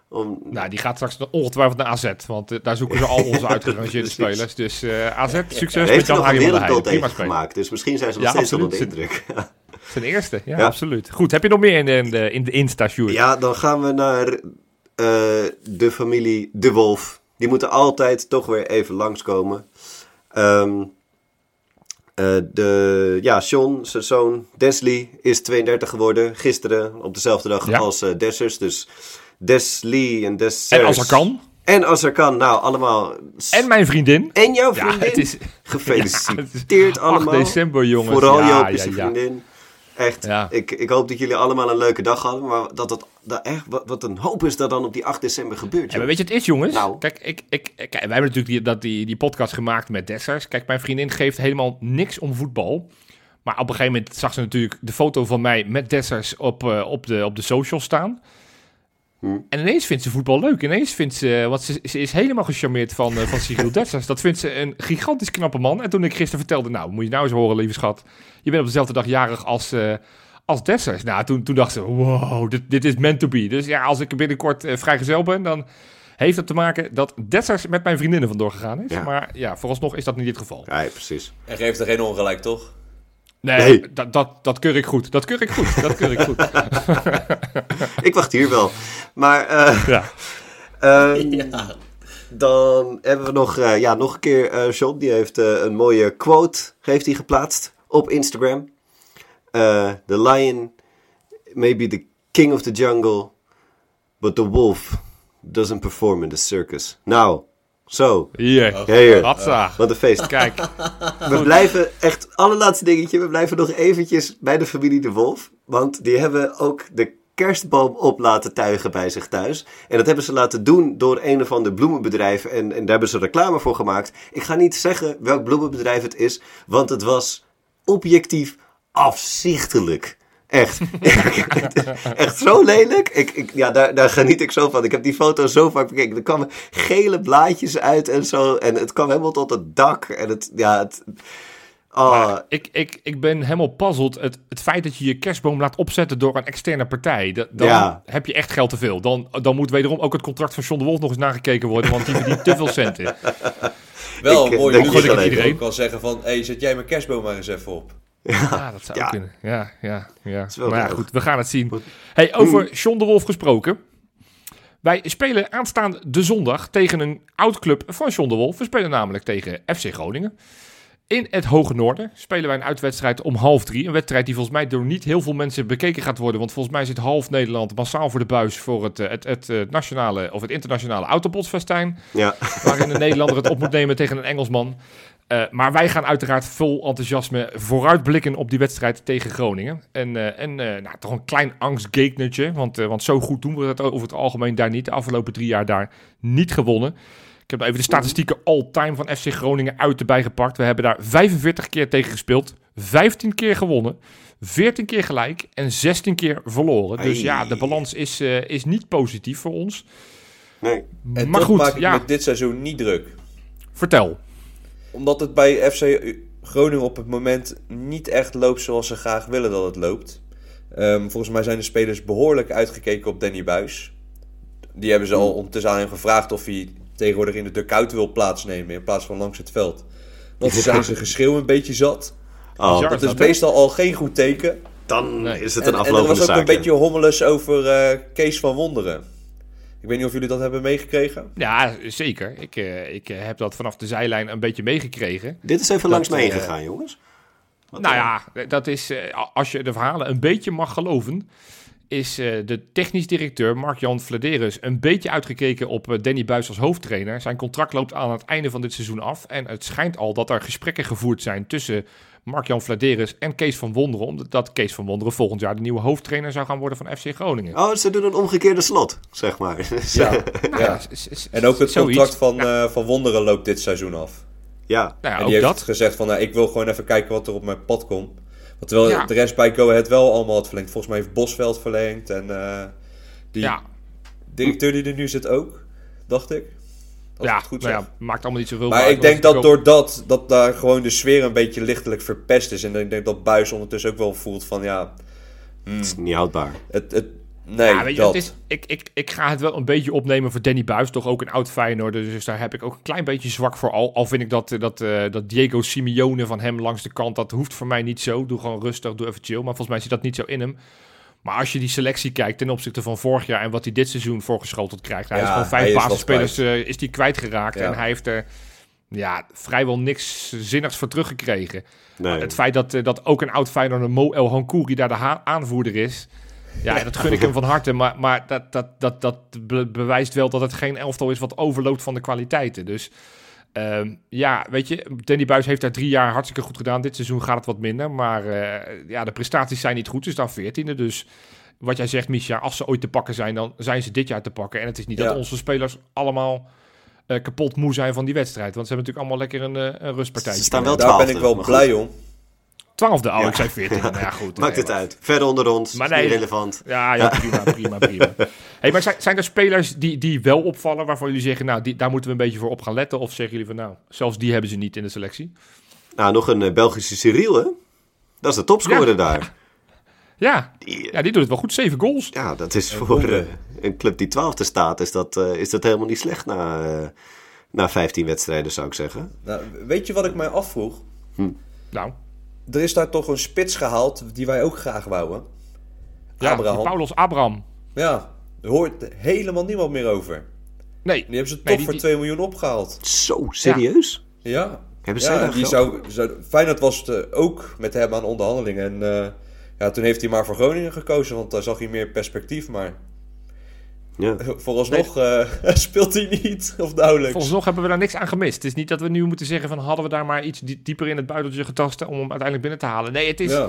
Om, Nou, die gaat straks ongetwijfeld naar AZ. Want eh, daar zoeken ze al onze [LAUGHS] uitgerangeerde spelers. Dus AZ, succes met Jan van der. Prima speler. gemaakt. Dus misschien zijn ze nog Ja, steeds onder de indruk. Zijn eerste, ja, Ja. absoluut. Goed, heb je nog meer in de, in de, in de Insta, Sjoerd? Ja, dan gaan we naar eh, de familie De Wolf. Die moeten altijd toch weer even langskomen. Eh, de, ja, Sean, zijn zoon Desley, is 32 geworden. Gisteren, op dezelfde dag Ja. als eh Dessers. Dus Desley en Dessers. En als er kan. En als er kan. Nou, allemaal... En mijn vriendin. En jouw Ja, vriendin. het is [LAUGHS] Gefeliciteerd Ja, 8 allemaal. december, jongens. Vooral ja, ja, je ja. vriendin. Echt, Ja. ik, ik hoop dat jullie allemaal een leuke dag hadden. Maar dat het, dat echt, wat, wat een hoop is dat dan op die 8 december gebeurt. Ja, maar weet je, het is jongens. Nou. Kijk, ik, ik, kijk, wij hebben natuurlijk die, dat, die, die podcast gemaakt met Dessers. Kijk, mijn vriendin geeft helemaal niks om voetbal. Maar op een gegeven moment zag ze natuurlijk de foto van mij met Dessers op, eh, op, de, op de social staan. Hm. En ineens vindt ze voetbal leuk. Ineens vindt ze, want ze, ze is helemaal gecharmeerd van, uh, van Cyril [LAUGHS] Dessers. Dat vindt ze een gigantisch knappe man. En toen ik gisteren vertelde, nou, moet je nou eens horen, lieve schat. Je bent op dezelfde dag jarig als, uh, als Dessers. Nou, toen, toen dacht ze, wow, dit, dit is meant to be. Dus ja, als ik binnenkort uh, vrijgezel ben, dan heeft het te maken dat Dessers met mijn vriendinnen vandoor gegaan is. Ja. Maar ja, vooralsnog is dat niet het geval. Ja, precies. En geeft er geen ongelijk, toch? Nee, Nee. Dat, dat, dat keur ik goed. Dat keur ik goed. Dat keur ik goed. [LAUGHS] Ik wacht hier wel. Maar eh, ja. [LAUGHS] ehm, Ja. dan hebben we nog, eh, ja, nog een keer eh John. Die heeft eh, een mooie quote heeft hij geplaatst op Instagram. Eh, the lion may be the king of the jungle, but the wolf doesn't perform in the circus. Nou, zo. Hier. Ja, hier. Hatsa. Wat een feest. Kijk. We blijven echt, allerlaatste dingetje, we blijven nog eventjes bij de familie De Wolf. Want die hebben ook de kerstboom op laten tuigen bij zich thuis. En dat hebben ze laten doen door een of ander bloemenbedrijf. En, en daar hebben ze reclame voor gemaakt. Ik ga niet zeggen welk bloemenbedrijf het is, want het was objectief afzichtelijk. Echt. [LAUGHS] Echt zo lelijk. Ik, ik, ja, daar, daar geniet ik zo van. Ik heb die foto zo vaak bekeken. Er kwamen gele blaadjes uit en zo. En het kwam helemaal tot het dak. En het, ja, het... Oh, ik, ik, ik ben helemaal puzzeld. Het, het feit dat je je kerstboom laat opzetten door een externe partij. Dan Ja. heb je echt geld te veel. Dan, dan moet wederom ook het contract van John de Wolf nog eens nagekeken worden. Want die verdient te veel centen. [LAUGHS] Wel Ik, dat alleen. ik ook kan zeggen van... Hey, zet jij mijn kerstboom maar eens even op. Ja, dat zou Ja. kunnen. Ja, ja, ja. Maar ja, goed, we gaan het zien. Hey, over John de Wolf gesproken. Wij spelen aanstaande de zondag tegen een oud club van John de Wolf. We spelen namelijk tegen FC Groningen. In het Hoge Noorden spelen wij een uitwedstrijd om half drie. Een wedstrijd die volgens mij door niet heel veel mensen bekeken gaat worden. Want volgens mij zit half Nederland massaal voor de buis voor het, eh, het, het, eh, nationale of het internationale autobotsfestijn. ja. Waarin een Nederlander het op moet nemen tegen een Engelsman. Eh, maar wij gaan uiteraard vol enthousiasme vooruitblikken op die wedstrijd tegen Groningen. En, eh, en eh, nou, toch een klein angstgeknertje. Want, eh, want zo goed doen we het over het algemeen daar niet. De afgelopen drie jaar daar niet gewonnen. Ik heb even de statistieken all-time van FC Groningen uit erbij gepakt. We hebben daar 45 keer tegen gespeeld. 15 keer gewonnen. 14 keer gelijk en 16 keer verloren. Dus ja, de balans is, eh, is niet positief voor ons. Nee. En maar toch goed, maak ik ja, me dit seizoen niet druk. vertel. Omdat het bij FC Groningen op het moment niet echt loopt zoals ze graag willen dat het loopt. Ehm, volgens mij zijn de spelers behoorlijk uitgekeken op Danny Buis. Die hebben ze al ondertussen aan hem gevraagd of hij tegenwoordig in de dugout wil plaatsnemen in plaats van langs het veld. Want ze zijn zijn geschreeuw een beetje zat. Oh, Bizar. Dat is dat, meestal al geen goed teken. dan Nee. is het En, een en er aflopende was ook zaak. een beetje hommeles over eh, Kees van Wonderen. Ik weet niet of jullie dat hebben meegekregen. Ja, zeker. Ik, eh, ik eh, heb dat vanaf de zijlijn een beetje meegekregen. Dit is even Dat, langs heen eh, gegaan, jongens. Wat nou dan? ja, dat is, eh, als je de verhalen een beetje mag geloven, is eh, de technisch directeur Mark-Jan Vladerus een beetje uitgekeken op Danny Buis als hoofdtrainer. Zijn contract loopt aan het einde van dit seizoen af. En het schijnt al dat er gesprekken gevoerd zijn tussen Mark-Jan Vladerus en Kees van Wonderen. Omdat Kees van Wonderen volgend jaar de nieuwe hoofdtrainer zou gaan worden van FC Groningen. Oh, ze doen een omgekeerde slot, zeg maar. Ja, [LAUGHS] Nou ja. En ook het zoiets. contract van, eh, van Wonderen loopt dit seizoen af. ja. Nou ja, en ook die heeft dat. gezegd van, nou, ik wil gewoon even kijken wat er op mijn pad komt. Want terwijl Ja. de rest bij Go Ahead wel allemaal had verlengd. Volgens mij heeft Bosveld verlengd en eh, die Ja, directeur die er nu zit ook, dacht ik. Als ik ja, het goed nou ja, maakt allemaal niet zoveel Maar uit, ik denk dat het is door dat, dat daar gewoon de sfeer een beetje lichtelijk verpest is. En ik denk dat Buis ondertussen ook wel voelt van, ja, Het is niet houdbaar. het, het, nee, ja, weet je, dat. het is, ik, ik, ik ga het wel een beetje opnemen voor Danny Buis, toch ook een oud Feyenoorder. Dus daar heb ik ook een klein beetje zwak voor. Al, al vind ik dat, dat, eh, dat Diego Simeone van hem langs de kant, dat hoeft voor mij niet zo. Doe gewoon rustig, doe even chill. Maar volgens mij zit dat niet zo in hem. Maar als je die selectie kijkt ten opzichte van vorig jaar en wat hij dit seizoen voorgeschoteld krijgt. Hij Ja, is gewoon vijf basisspelers eh, is die kwijtgeraakt. Ja. En hij heeft er ja, vrijwel niks zinnigs voor teruggekregen. Nee. Het feit dat, eh, dat ook een oud Feyenoorder Mo El Hankouri daar de aanvoerder is. Ja, dat gun ik hem van harte. Maar, maar dat, dat, dat, dat be- bewijst wel dat het geen elftal is wat overloopt van de kwaliteiten. Dus ehm, ja, weet je, Danny Buis heeft daar drie jaar hartstikke goed gedaan. Dit seizoen gaat het wat minder. Maar eh, ja, de prestaties zijn niet goed. Dus dan veertiende. Dus wat jij zegt, Misha, als ze ooit te pakken zijn, dan zijn ze dit jaar te pakken. En het is niet Ja. dat onze spelers allemaal eh, kapot moe zijn van die wedstrijd. Want ze hebben natuurlijk allemaal lekker een, eh, een rustpartijtje. Ze staan wel Daar ben ik wel blij om. Twaalfde, oh, ik zei 14. Nou ja, goed. [LAUGHS] Maakt nee, het uit. Verder onder ons, Maar nee. relevant. Ja, ja, prima, prima, prima. [LAUGHS] Hey, maar zijn, zijn er spelers die, die wel opvallen waarvan jullie zeggen, nou, die, daar moeten we een beetje voor op gaan letten? Of zeggen jullie van, nou, zelfs die hebben ze niet in de selectie? Nou, nog een eh, Belgische Cyril, hè? Dat is de topscorer Ja. daar. [LAUGHS] Ja, Die, ja, die doet het wel goed. Zeven goals. ja, dat is En voor eh, een club die twaalfde staat, is dat, eh, is dat helemaal niet slecht na, eh, na 15 wedstrijden, zou ik zeggen. Nou, weet je wat ik mij afvroeg? Nou, Er is daar toch een spits gehaald die wij ook graag wouden. ja, Abraham. die Paulos Abraham. Ja, er hoort helemaal niemand meer over. Nee, Die hebben ze toch Nee, die- voor die- 2 miljoen opgehaald. Zo, serieus? Ja. Hebben zij ja, daar die zou, Feyenoord was het, eh, ook met hem aan onderhandelingen. En eh, ja, toen heeft hij maar voor Groningen gekozen, want daar zag hij meer perspectief. Maar Ja. vooralsnog eh, [LAUGHS] speelt hij niet, of nauwelijks. Volgens hebben we daar niks aan gemist. Het is niet dat we nu moeten zeggen van hadden we daar maar iets die- dieper in het buiteltje getast om hem uiteindelijk binnen te halen. Nee, het is ja.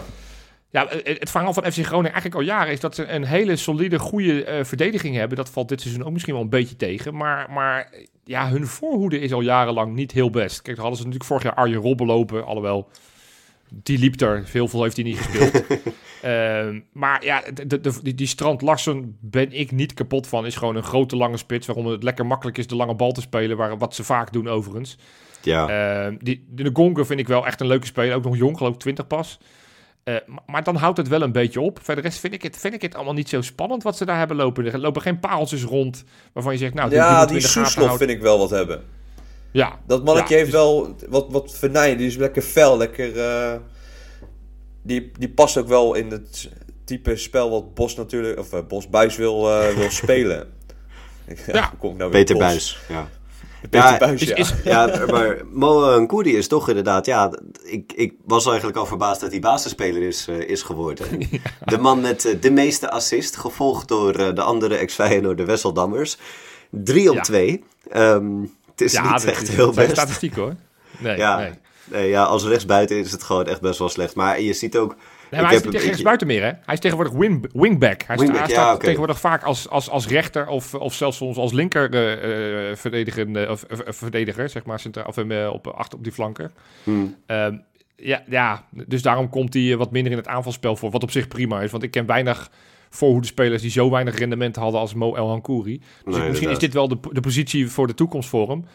Ja. het het verhaal van FC Groningen eigenlijk al jaren is dat ze een hele solide, goede eh, verdediging hebben. Dat valt dit seizoen ook misschien wel een beetje tegen. Maar, maar ja, hun voorhoede is al jarenlang niet heel best. Kijk, daar hadden ze natuurlijk vorig jaar Arjen Robben lopen, alhoewel die liep er. Veel veel heeft hij niet gespeeld. [LAUGHS] Ehm, maar ja, de, de, die, die Strand Larsen ben ik niet kapot van. Is gewoon een grote lange spits. Waarom het lekker makkelijk is de lange bal te spelen. Waar, wat ze vaak doen overigens. ja. Ehm, die, de Gonker vind ik wel echt een leuke speler. Ook nog jong, geloof ik 20 pas. Eh, maar, maar dan houdt het wel een beetje op. Verder rest vind ik, het, vind ik het allemaal niet zo spannend wat ze daar hebben lopen. Er lopen geen pareltjes rond waarvan je zegt... Nou, die, die ja, die houden. vind ik wel wat hebben. Ja, Dat mannetje Ja, heeft dus- wel wat, wat venijn. Die is lekker fel, lekker... eh, die, die past ook wel in het type spel wat Bos natuurlijk... Of eh, Bos Buis wil, eh, [LAUGHS] wil spelen. Ja. kom ik nou weer Peter Bos? Buis. Ja. [LAUGHS] Peter Ja, Buis, ja. is- Ja, maar Mo Nkoudi is toch inderdaad... Ja, ik, ik was eigenlijk al verbaasd dat hij basisspeler is, eh, is geworden. [LAUGHS] En De man met de meeste assist, gevolgd door de andere ex-Feyenoord, de Wesseldammers. Drie op Ja. twee. Het is ja niet echt is, heel best. statistiek hoor. Nee, Ja, nee. nee, ja, als rechtsbuiten is het gewoon echt best wel slecht. Maar je ziet ook... Nee, maar ik hij is heb niet een rechts beetje- buiten meer, hè? Hij is tegenwoordig wing, wingback. Hij, Wingback, ja, staat tegenwoordig vaak als, als, als rechter of, of zelfs soms als linker eh, eh, verdedigende, of, verdediger, zeg maar, centraal, of eh, op, achter op die flanken. Hmm. Ehm, ja, ja, dus daarom komt hij wat minder in het aanvalspel voor, wat op zich prima is. Want ik ken weinig voorhoedespelers die zo weinig rendement hadden als Mo El Hankouri. Dus Nee, misschien is dit wel de, de positie voor de toekomst voor hem.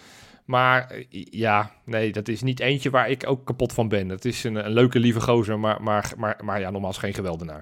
Maar eh, ja, nee, dat is niet eentje waar ik ook kapot van ben. Het is een, een leuke, lieve gozer, maar, maar, maar, maar ja, nogmaals geen geweldenaar.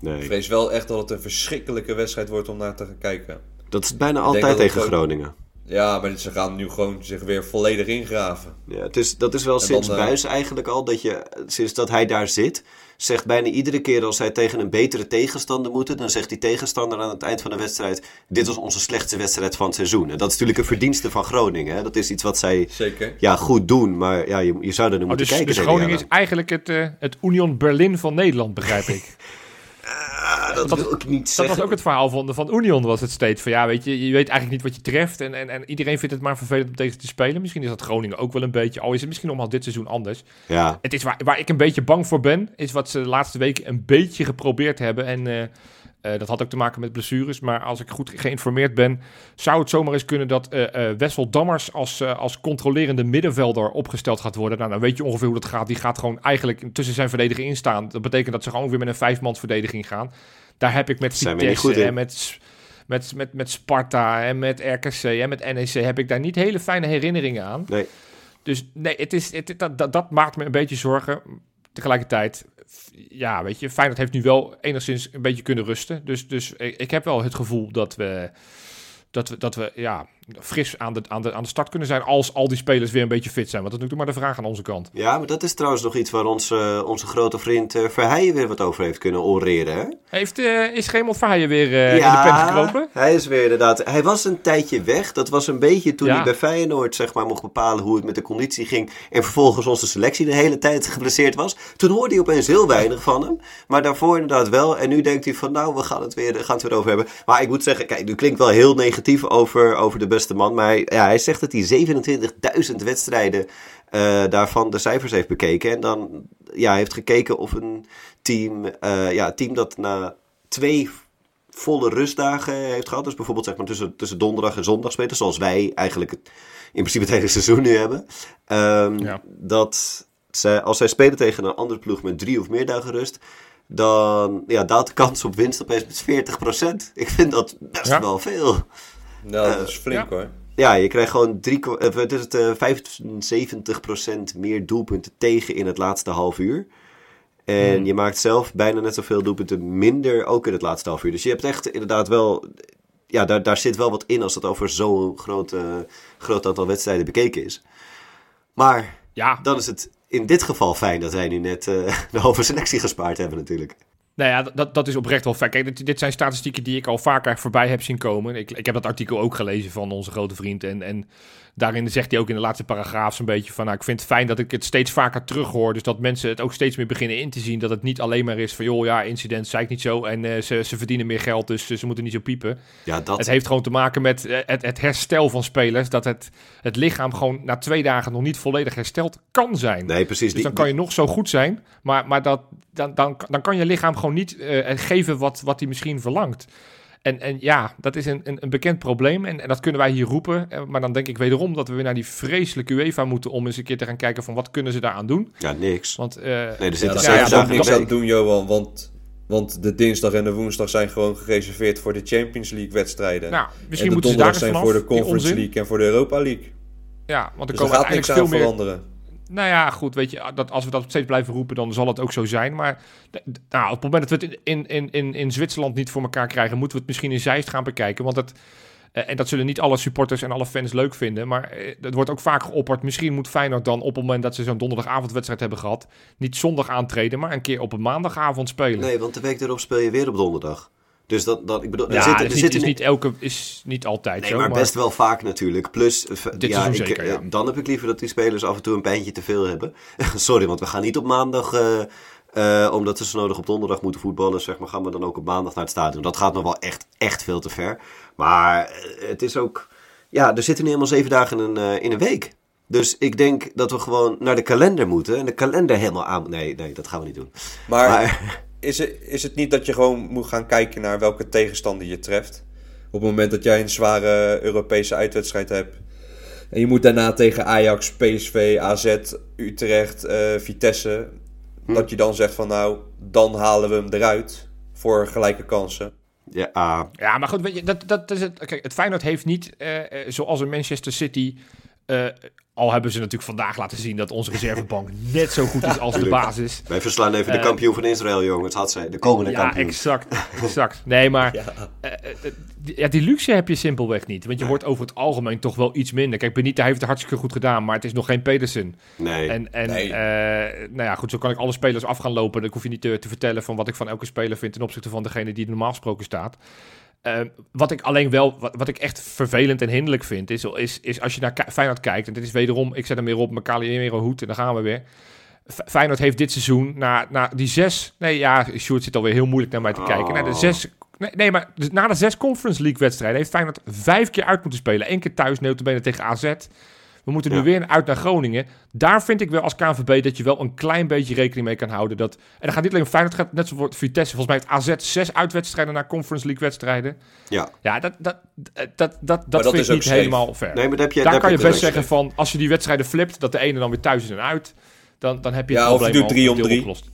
Ik Nee, vrees wel echt dat het een verschrikkelijke wedstrijd wordt om naar te gaan kijken. dat is bijna altijd tegen gewoon- Groningen. Ja, maar ze gaan nu gewoon zich weer volledig ingraven. Ja, het is, dat is wel En sinds dan, eh, Buis eigenlijk al, dat je, sinds dat hij daar zit, zegt bijna iedere keer als zij tegen een betere tegenstander moeten, dan zegt die tegenstander aan het eind van de wedstrijd, dit was onze slechtste wedstrijd van het seizoen. En dat is natuurlijk een verdienste van Groningen. Hè? Dat is iets wat zij Zeker. ja, goed doen, maar ja, je, je zou er naar Oh, moeten dus, kijken. dus Groningen is eigenlijk het, eh, het Union Berlin van Nederland, begrijp ik. [LAUGHS] Dat, dat- wil ik niet Dat zeggen. was ook het verhaal van, van Union, was het steeds. Van ja, weet je, je weet eigenlijk niet wat je treft. En, en, en iedereen vindt het maar vervelend om tegen te spelen. Misschien is dat Groningen ook wel een beetje. Al is het misschien allemaal dit seizoen anders. Ja, Het is waar, waar ik een beetje bang voor ben, is wat ze de laatste weken een beetje geprobeerd hebben. En eh, eh, dat had ook te maken met blessures. Maar als ik goed geïnformeerd ben, zou het zomaar eens kunnen dat eh eh, Wessel Dammers als, als controlerende middenvelder opgesteld gaat worden. Nou, dan weet je ongeveer hoe dat gaat. Die gaat gewoon eigenlijk tussen zijn verdediger instaan. Dat betekent dat ze gewoon weer met een vijfmans verdediging gaan. Daar heb ik met Vitesse en met, met, met, met Sparta en met RKC en met NEC heb ik daar niet hele fijne herinneringen aan. nee. Dus nee, het is, het, dat, dat, dat maakt me een beetje zorgen. Tegelijkertijd, ja, weet je, Feyenoord heeft nu wel enigszins een beetje kunnen rusten. Dus, dus ik, ik heb wel het gevoel dat we, dat we, dat we ja, fris aan de, aan, de, aan de start kunnen zijn als al die spelers weer een beetje fit zijn. Want dat is natuurlijk maar de vraag aan onze kant. Ja, maar dat is trouwens nog iets waar onze, onze grote vriend eh, Verheijen weer wat over heeft kunnen oreren. Hè? Heeft, eh, is Gemeld Verheijen weer eh, in de pen gekropen? hij is weer inderdaad. Hij was een tijdje weg. Dat was een beetje toen Ja. hij bij Feyenoord zeg maar, mocht bepalen hoe het met de conditie ging. En vervolgens onze selectie de hele tijd geblesseerd was. Toen hoorde hij opeens heel weinig van hem. Maar daarvoor inderdaad wel. En nu denkt hij van nou, we gaan het weer, gaan het weer over hebben. Maar ik moet zeggen, kijk, nu klinkt wel heel negatief over, over de beste man. Maar hij, ja, hij zegt dat hij 27.000 wedstrijden eh, daarvan de cijfers heeft bekeken. En dan ja, heeft gekeken of een team, eh, ja, een team dat na twee volle rustdagen heeft gehad. Dus bijvoorbeeld zeg maar, tussen, tussen donderdag en zondag spelen. Zoals wij eigenlijk het, in principe het hele seizoen nu hebben. Ehm, Ja. dat, zij, als zij spelen tegen een andere ploeg met drie of meer dagen rust, dan ja, daalt de kans op winst opeens met 40%. Ik vind dat best Ja. wel veel. Nou, dat is flink ja. hoor. Ja, je krijgt gewoon drie, kwa- eh, is het, eh 75% meer doelpunten tegen in het laatste half uur. En Hmm. je maakt zelf bijna net zoveel doelpunten minder ook in het laatste half uur. Dus je hebt echt inderdaad wel... Ja, daar, daar zit wel wat in als het over zo'n groot, eh, groot aantal wedstrijden bekeken is. Maar Ja, dan is het in dit geval fijn dat wij nu net eh, [LAUGHS] de halve selectie gespaard hebben natuurlijk. Nou ja, dat, dat is oprecht wel fijn. Kijk, dit, dit zijn statistieken die ik al vaker voorbij heb zien komen. Ik, ik heb dat artikel ook gelezen van onze grote vriend. En, en daarin zegt hij ook in de laatste paragraaf zo'n beetje van... Nou, ik vind het fijn dat ik het steeds vaker terughoor. Dus dat mensen het ook steeds meer beginnen in te zien. Dat het niet alleen maar is van... joh, ja, incident, zei ik niet zo. En eh, ze, ze verdienen meer geld, dus eh, ze moeten niet zo piepen. Ja, dat... Het heeft gewoon te maken met eh, het, het herstel van spelers. Dat het, het lichaam gewoon na twee dagen nog niet volledig hersteld kan zijn. Nee, precies. Dus die- dan kan je nog zo goed zijn, maar, maar dat, dan, dan, dan kan je lichaam gewoon niet geven wat, wat hij misschien verlangt. En, en ja, dat is een, een, een bekend probleem en, en dat kunnen wij hier roepen. Eh, Maar dan denk ik wederom dat we weer naar die vreselijke UEFA moeten om eens een keer te gaan kijken van wat kunnen ze daaraan doen. Ja, niks. Want eh, Nee, er Ja, daar ja, dagen niks aan doen, Johan. Want, want de dinsdag en de woensdag zijn gewoon gereserveerd voor de Champions League wedstrijden. nou, en misschien de moeten ze daar zijn vanaf. voor de die Conference onzin. League en voor de Europa League. Ja, want er Dus er komen gaat niks uiteindelijk aan veel meer veranderen. Nou ja, goed, weet je, dat, als we dat steeds blijven roepen, dan zal het ook zo zijn. Maar nou, op het moment dat we het in, in, in, in Zwitserland niet voor elkaar krijgen, moeten we het misschien in Zeist gaan bekijken. Want het, eh, en dat zullen niet alle supporters en alle fans leuk vinden. Maar eh, het wordt ook vaak geopperd. Misschien moet Feyenoord dan op het moment dat ze zo'n donderdagavondwedstrijd hebben gehad, niet zondag aantreden, maar een keer op een maandagavond spelen. Nee, want de week erop speel je weer op donderdag. Dus dat, dat ik bedoel, er zitten, er is, zitten is niet elke, is niet altijd Nee, zo. maar best wel vaak natuurlijk. Plus, eh, Dit ja, ik, zeker, eh, ja. dan heb ik liever dat die spelers af en toe een pijntje te veel hebben. [LAUGHS] Sorry, want we gaan niet op maandag, eh, eh, omdat ze zo nodig op donderdag moeten voetballen, zeg maar, gaan we dan ook op maandag naar het stadion. Dat gaat nog wel echt, echt veel te ver. Maar het is ook, ja, er zitten nu helemaal zeven dagen in een, eh, in een week. Dus ik denk dat we gewoon naar de kalender moeten en de kalender helemaal aan... Nee, nee, dat gaan we niet doen. Maar, Maar is, het, is het niet dat je gewoon moet gaan kijken naar welke tegenstander je treft? Op het moment dat jij een zware Europese uitwedstrijd hebt. En je moet daarna tegen Ajax, PSV, AZ, Utrecht, eh, Vitesse. Hm. Dat je dan zegt van nou, dan halen we hem eruit voor gelijke kansen. ja, ah, Ja, maar goed, weet je, dat, dat is het. Kijk, het Feyenoord heeft niet, eh, eh, zoals een Manchester City. Eh, al hebben ze natuurlijk vandaag laten zien dat onze reservebank [LAUGHS] net zo goed is als de basis. wij verslaan even de Eh, kampioen van Israël, jongens. Had zij, de komende Ja, kampioen. exact. [LAUGHS] exact. Nee, maar Ja. eh, die, ja, die luxe heb je simpelweg niet. Want je wordt over het algemeen toch wel iets minder. Kijk, Benita heeft het hartstikke goed gedaan, maar het is nog geen Pedersen. Nee. En, en Nee. nou ja, goed, zo kan ik alle spelers af gaan lopen. Dan hoef je niet te, te vertellen van wat ik van elke speler vind ten opzichte van degene die normaal gesproken staat. Eh, wat ik alleen wel, wat, wat ik echt vervelend en hinderlijk vind, is, is, is als je naar Feyenoord kijkt, en dit is wederom, ik zet hem weer op, mijn Calimero hoed en dan gaan we weer. Feyenoord heeft dit seizoen, na, na die zes, nee ja, Sjoerd zit alweer heel moeilijk naar mij te kijken, na de Oh. zes, nee, nee maar dus na de zes Conference League wedstrijden heeft Feyenoord vijf keer uit moeten spelen. Eén keer thuis, notabene tegen AZ. We moeten nu Ja. weer uit naar Groningen. Daar vind ik wel als KNVB dat je wel een klein beetje rekening mee kan houden. Dat, en dan gaat niet alleen om Feyenoord, gaat net zoals Vitesse. Volgens mij heeft AZ zes uitwedstrijden naar Conference League wedstrijden. Ja. Ja, dat, dat, dat, dat, dat, dat vind is ik niet safe. helemaal fair. Nee, maar daar heb je, Daar kan je best zeggen van, als je die wedstrijden flipt, dat de ene dan weer thuis is en uit. Dan, dan heb je het Ja, of je probleem doet drie om drie. opgelost.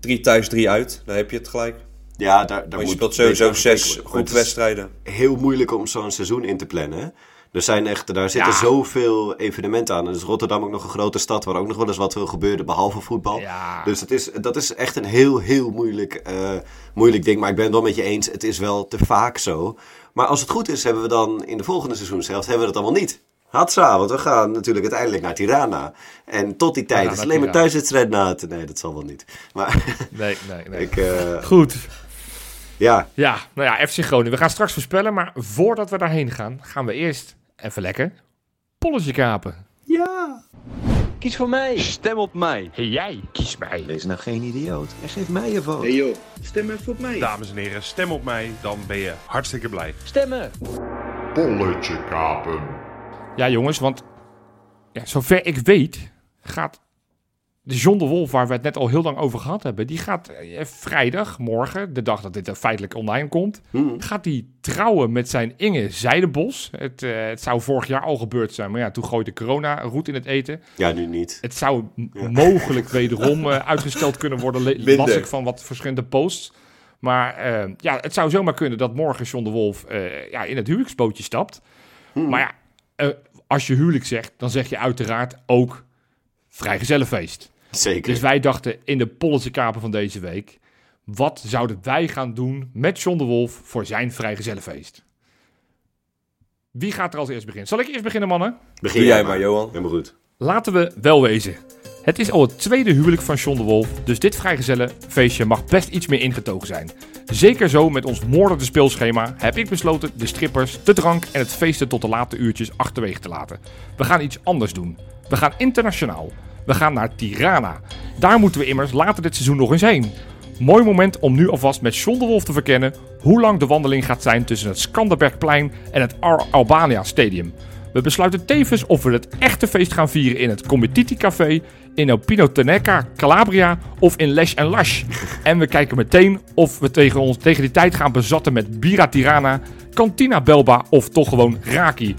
Drie thuis, drie uit. Dan heb je het gelijk. Ja, daar, daar Maar je moet speelt sowieso zes gekeken worden. goed Maar het is wedstrijden. heel moeilijk om zo'n seizoen in te plannen. Er zijn echt, daar zitten Ja. zoveel evenementen aan. En is Rotterdam ook nog een grote stad waar ook nog wel eens wat wil gebeuren, behalve voetbal. Ja. Dus het is, dat is echt een heel, heel moeilijk, eh, moeilijk ding. Maar ik ben het wel met je eens, het is wel te vaak zo. Maar als het goed is, hebben we dan in de volgende seizoenshelft hebben we dat allemaal niet. Hatsa, want we gaan natuurlijk uiteindelijk naar Tirana. En tot die tijd is alleen maar thuiswedstrijd na te... Nee, dat zal wel niet. Maar [LAUGHS] Nee, nee, nee. ik, eh, Goed. ja, Ja, nou ja, FC Groningen. We gaan straks voorspellen, maar voordat we daarheen gaan, gaan we eerst even lekker polletje kapen. ja. Kies voor mij. Stem op mij. Hey, jij, kies mij. Wees nou geen idioot en geef mij je vote. Hey joh, stem even op mij. Dames en heren, stem op mij, dan ben je hartstikke blij. Stemmen. Polletje kapen. Ja, jongens, want ja, zover ik weet gaat de John de Wolf, waar we het net al heel lang over gehad hebben, die gaat eh, vrijdag, morgen, de dag dat dit er feitelijk online komt, Hmm. gaat hij trouwen met zijn Inge Zijdenbos. Het, eh, het zou vorig jaar al gebeurd zijn, maar ja, toen gooide corona roet in het eten. Ja, nu niet. Het zou [LAUGHS] mogelijk wederom eh, uitgesteld kunnen worden, las ik van wat verschillende posts. Maar eh, ja, het zou zomaar kunnen dat morgen John de Wolf eh, ja, in het huwelijksbootje stapt. Maar ja, eh, als je huwelijk zegt, dan zeg je uiteraard ook vrijgezellenfeest. Zeker. Dus wij dachten in de Polletse Kaper van deze week... wat zouden wij gaan doen met John de Wolf voor zijn vrijgezellenfeest? Wie gaat er als eerst beginnen? Zal ik eerst beginnen, mannen? Begin jij maar, Johan. Helemaal goed. Laten we wel wezen. Het is al het tweede huwelijk van John de Wolf, dus dit vrijgezellenfeestje mag best iets meer ingetogen zijn. Zeker zo met ons moordende speelschema heb ik besloten de strippers, de drank en het feesten tot de late uurtjes achterwege te laten. We gaan iets anders doen. We gaan internationaal. We gaan naar Tirana. Daar moeten we immers later dit seizoen nog eens heen. Mooi moment om nu alvast met John te verkennen hoe lang de wandeling gaat zijn tussen het Skanderbergplein en het Ar Albania Stadium. We besluiten tevens of we het echte feest gaan vieren in het Comititi Café, in Opino Teneca, Calabria of in Lesh en Lash. En we kijken meteen of we tegen, tegen die tijd gaan bezatten met Bira Tirana, Cantina Belba of toch gewoon Raki.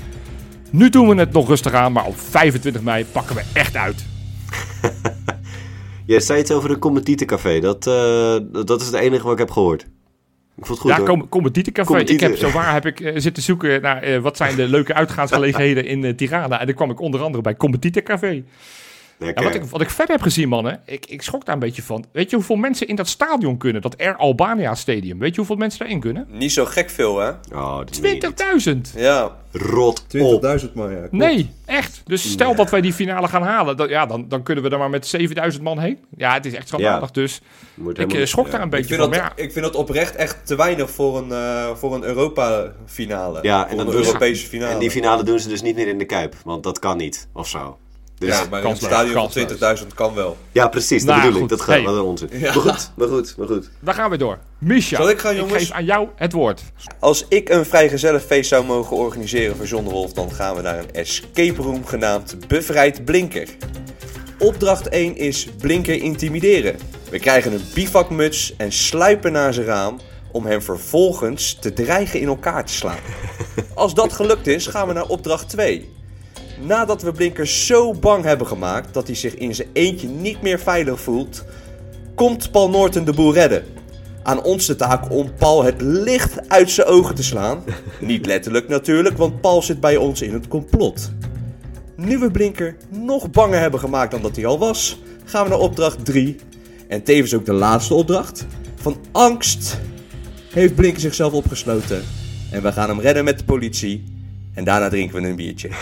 Nu doen we het nog rustig aan, maar op 25 mei pakken we echt uit. [LAUGHS] Jij zei iets over een competitiencafé. Dat, eh, dat- is het enige wat ik heb gehoord. Ik vond het goed ja, hoor. kom, Combatieten Café. Ik heb zo waar heb ik eh, zitten zoeken naar eh, wat zijn de leuke [LAUGHS] uitgaansgelegenheden in Tirana. En dan kwam ik onder andere bij Combatieten Café. Lekker. Ja, wat, ik, wat ik verder heb gezien, mannen, ik, ik schrok daar een beetje van. Weet je hoeveel mensen in dat stadion kunnen? Dat Air Albania Stadium. Weet je hoeveel mensen daarin kunnen? Niet zo gek veel, hè? Oh, dat meen je niet. 20.000! Ja. Rot op. 20.000 man, ja. klopt. Nee, echt. Dus stel dat wij die finale gaan halen, dan, ja, dan, dan kunnen we er maar met 7000 man heen. Ja, het is echt schandalig. Dus Moet ik helemaal- eh, schrok ja. daar een Ik beetje vind, van. dat, Maar ja, ik vind dat oprecht echt te weinig voor een, eh, voor een Europa-finale. Ja, en een Europese finale. En die finale doen ze dus niet meer in de Kuip. Want dat kan niet. Of zo. Dus, ja, ja, maar een kansloos, stadion van kansloos. 20.000 kan wel. precies. Dat Nou, bedoel ik. Dat gaat Hey. wel onzin. Ja. Maar goed, maar goed, maar goed. dan gaan we door. Misha, Zal ik gaan, jongens? geef aan jou het woord. Als ik een vrijgezellenfeest zou mogen organiseren voor John de Wolf, dan gaan we naar een escape room genaamd Bevrijd Blinker. Opdracht 1 is Blinker intimideren. We krijgen een bivakmuts en sluipen naar zijn raam om hem vervolgens te dreigen in elkaar te slaan. Als dat gelukt is, gaan we naar opdracht 2. Nadat we Blinker zo bang hebben gemaakt dat hij zich in zijn eentje niet meer veilig voelt, komt Paul Norton de boel redden. Aan ons de taak om Paul het licht uit zijn ogen te slaan. [LAUGHS] Niet letterlijk natuurlijk, want Paul zit bij ons in het complot. Nu we Blinker nog banger hebben gemaakt dan dat hij al was, gaan we naar opdracht 3. En tevens ook de laatste opdracht. Van angst heeft Blinker zichzelf opgesloten. En we gaan hem redden met de politie. En daarna drinken we een biertje. [LAUGHS]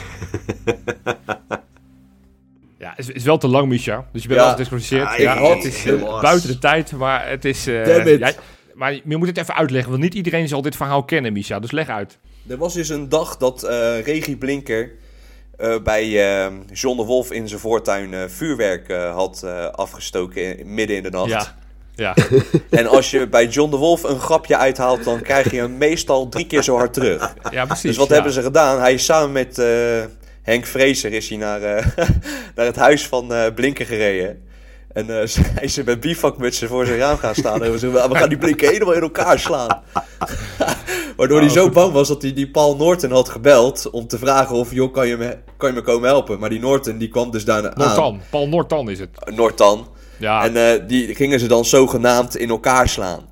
Ja, het is, is wel te lang, Misha. Dus je bent Ja. wel gedisqualificeerd. Ja, Ja, ik- het is eh, buiten de tijd, maar het is... jij- maar je moet het even uitleggen, want niet iedereen zal dit verhaal kennen, Misha. Dus leg uit. Er was dus een dag dat eh Regie Blinker bij eh, John de Wolf in zijn voortuin vuurwerk had afgestoken in- midden in de nacht. Ja. [LAUGHS] En als je bij John de Wolf een grapje uithaalt, dan krijg je hem meestal drie keer zo hard terug. ja precies. Dus wat ja. hebben ze gedaan? Hij is samen met eh, Henk Vrezer is hij naar, eh, [LAUGHS] naar het huis van eh, Blinker gereden. En [LAUGHS] hij is met bivakmutsen voor zijn raam gaan staan. En we zeggen, we gaan die Blinker helemaal in elkaar slaan. Waardoor Oh, hij zo bang was dat hij die Paul Norton had gebeld om te vragen of, joh, kan je me, kan je me komen helpen? Maar die Norton, die kwam dus daarna aan. Nortan, Paul Nortan is het. Nortan. Ja, En eh, die gingen ze dan zogenaamd in elkaar slaan.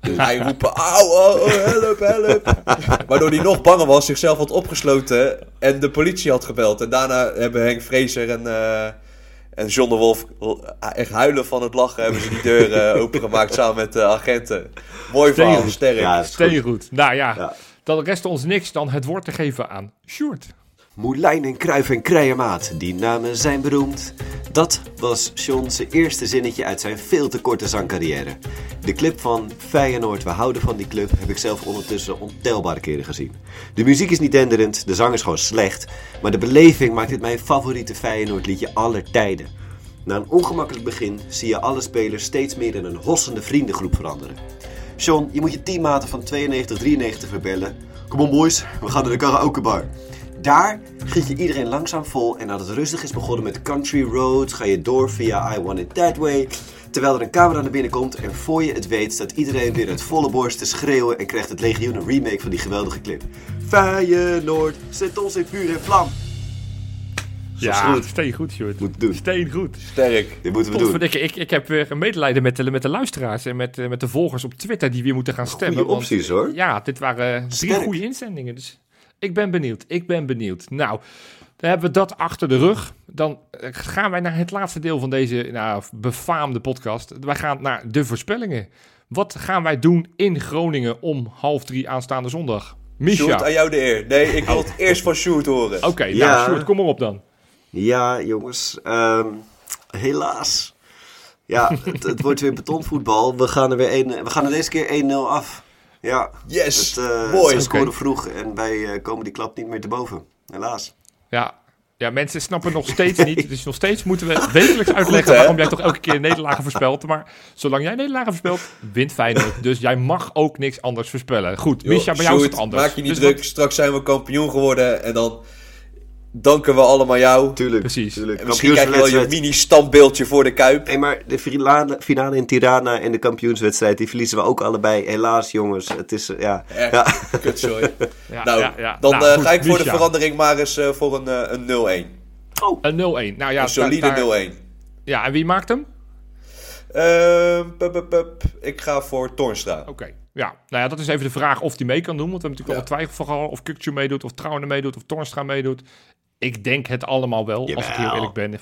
Dus hij [LAUGHS] roepen, auw, oh, oh, help, help. [LAUGHS] Waardoor hij nog banger was, zichzelf had opgesloten en de politie had gebeld. En daarna hebben Henk Vrezer en, eh, en John de Wolf l- echt huilen van het lachen. Hebben ze die deur eh, [LAUGHS] opengemaakt samen met de agenten. Mooi verhaal, sterk. Ja, goed. Nou ja, Ja. dan rest ons niks dan het woord te geven aan Sjoerd. Moulijn en Kruif en Krijemaat, die namen zijn beroemd. Dat was John's eerste zinnetje uit zijn veel te korte zangcarrière. De clip van Feyenoord, we houden van die club, heb ik zelf ondertussen ontelbare keren gezien. De muziek is niet denderend, de zang is gewoon slecht, maar de beleving maakt dit mijn favoriete Feyenoord liedje aller tijden. Na een ongemakkelijk begin zie je alle spelers steeds meer in een hossende vriendengroep veranderen. John, je moet je teammaten van 92, 93 verbellen. Kom on boys, we gaan naar de karaokebar. Daar giet je iedereen langzaam vol en nadat het rustig is begonnen met country roads, ga je door via I Want It That Way. Terwijl er een camera naar binnen komt en voor je het weet staat iedereen weer uit volle borst te schreeuwen en krijgt het legioen een remake van die geweldige clip. Feyenoord, zet ons in vuur en vlam. Ja, goed. steen goed, Sjoerd. Moet doen. Steen goed. Sterk. Dit moeten we doen. Potverdikke, ik, ik heb weer een medelijden met de, met de luisteraars en met, eh, met de volgers op Twitter die weer moeten gaan stemmen. Goeie want, opties, hoor. Ja, dit waren drie Sterk. goede inzendingen. Dus ik ben benieuwd. Ik ben benieuwd. Nou, dan hebben we dat achter de rug. Dan eh, gaan wij naar het laatste deel van deze nou, befaamde podcast. Wij gaan naar de voorspellingen. Wat gaan wij doen in Groningen om half drie aanstaande zondag? Misha. Sjoerd, Oké, aan jou de eer. Nee, ik wil het eerst van Sjoerd horen. nou, Ja. Sjoerd, kom maar op dan. Ja, jongens. ehm, helaas. Ja, het, het wordt weer betonvoetbal. We gaan er, weer een, we gaan er deze keer 1-0 af. Ja. Yes, Het, eh, mooi. Ze scoren vroeg en wij eh, komen die klap niet meer te boven. Helaas. Ja. ja, mensen snappen nog steeds niet. [LAUGHS] Dus nog steeds moeten we wekelijks uitleggen waarom jij toch elke keer [LAUGHS] nederlagen voorspelt. Maar zolang jij nederlagen voorspelt, wint Feyenoord. Dus jij mag ook niks anders voorspellen. Goed, Misha, bij jou is het anders. Maak je niet Dus druk. wat- Straks zijn we kampioen geworden. En dan danken we allemaal jou. Tuurlijk. Precies. Tuurlijk. Misschien krijg je wel je mini-standbeeldje voor de Kuip. Nee, maar de finale, finale in Tirana en de kampioenswedstrijd, die verliezen we ook allebei. Helaas, jongens. Het is, eh, ja. Echt, ja. kutzooi. [LAUGHS] Ja, nou, ja, ja. dan Nou, eh, goed, ga ik voor de verandering maar eens eh, voor een, eh, een 0-1. Een 0-1. Nou ja, een solide daar- daar- 0-1. Ja, en wie maakt hem? Ehm, pup, pup, pup. Ik ga voor Toornstra. Oké. Ja, nou ja, dat is even de vraag of hij mee kan doen. Want we hebben natuurlijk Ja. wel twijfel gehad of Kukcu meedoet, of Trouwen meedoet, of Tornstra meedoet. Ik denk het allemaal wel, als ik heel eerlijk ben.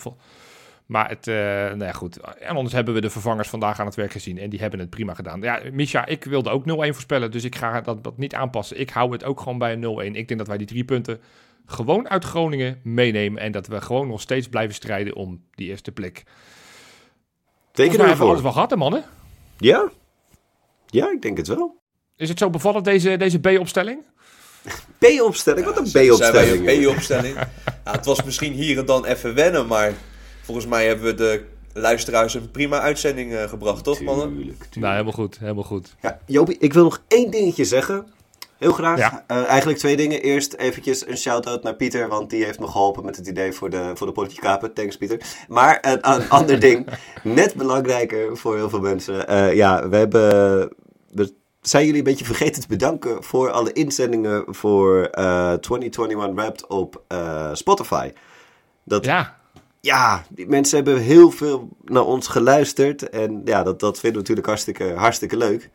Maar het, eh nou ja, goed. En anders hebben we de vervangers vandaag aan het werk gezien. En die hebben het prima gedaan. Ja, Misha, ik wilde ook 0-1 voorspellen. Dus ik ga dat, dat niet aanpassen. Ik hou het ook gewoon bij een 0-1. Ik denk dat wij die drie punten gewoon uit Groningen meenemen. En dat we gewoon nog steeds blijven strijden om die eerste plek. Teken hebben we ervoor. alles wel gehad, hè, mannen? Ja? Ja, ik denk het wel. Is het zo bevallen, deze, deze B-opstelling? [LAUGHS] B-opstelling? Wat een Zijn wij B-opstelling. een B-opstelling? ja, het was misschien hier en dan even wennen, maar volgens mij hebben we de luisteraars een prima uitzending eh, gebracht, toch mannen? Tuurlijk, tuurlijk. Nou, helemaal goed. Helemaal goed. Ja, Jopie, ik wil nog één dingetje zeggen. Heel graag. Ja. Eh, eigenlijk twee dingen. Eerst eventjes een shout-out naar Pieter, want die heeft me geholpen met het idee voor de, voor de politieke kapen. Thanks, Pieter. Maar een, een [LAUGHS] ander ding, net belangrijker voor heel veel mensen. Eh, ja, we hebben... Zijn jullie een beetje vergeten te bedanken voor alle inzendingen voor eh 2021 Wrapped op eh, Spotify. Dat, Ja, ja, die mensen hebben heel veel naar ons geluisterd. En ja, dat, dat vinden we natuurlijk hartstikke, hartstikke leuk.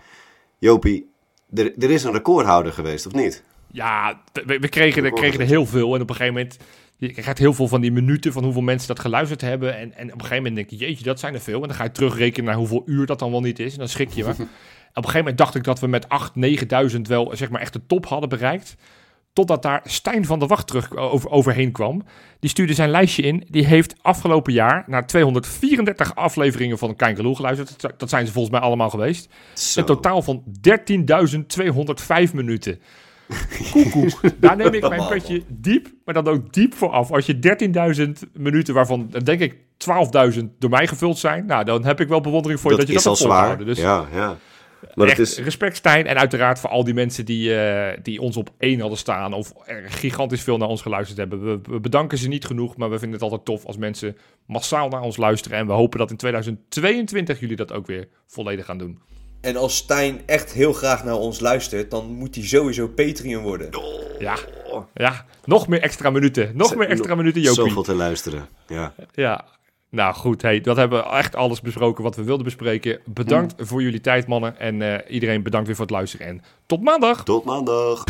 Jopie, er, er is een recordhouder geweest, of niet? Ja, we, we kregen, er, kregen er heel veel. En op een gegeven moment, je krijgt heel veel van die minuten van hoeveel mensen dat geluisterd hebben. En, en op een gegeven moment denk je, jeetje, dat zijn er veel. En dan ga je terugrekenen naar hoeveel uur dat dan wel niet is. En dan schrik je me. [LAUGHS] op een gegeven moment dacht ik dat we met 8.000, 9.000 wel, zeg maar, echt de top hadden bereikt. Totdat daar Stijn van der Wacht terug over, overheen kwam. Die stuurde zijn lijstje in. Die heeft afgelopen jaar naar 234 afleveringen van Kijkeloel geluisterd. Dat- Dat zijn ze volgens mij allemaal geweest. Zo. Een totaal van 13.205 minuten. [LAUGHS] Koekoek. Daar neem ik mijn petje diep, maar dan ook diep voor af. Als je 13.000 minuten, waarvan eh, denk ik 12.000 door mij gevuld zijn, nou, dan heb ik wel bewondering voor je dat, dat je is dat al zwaar. Dus Ja, ja. Maar het echt is, respect Stijn en uiteraard voor al die mensen die, eh, die ons op één hadden staan of er gigantisch veel naar ons geluisterd hebben. We, we bedanken ze niet genoeg, maar we vinden het altijd tof als mensen massaal naar ons luisteren. En we hopen dat in 2022 jullie dat ook weer volledig gaan doen. En als Stijn echt heel graag naar ons luistert, dan moet hij sowieso Patreon worden. Ja, ja. nog meer extra minuten. Nog meer extra minuten, Jopie. Zoveel te luisteren. Ja. Ja, nou goed. Hey, dat hebben we echt alles besproken wat we wilden bespreken. Bedankt voor jullie tijd, mannen. En eh, iedereen bedankt weer voor het luisteren. En tot maandag! Tot maandag.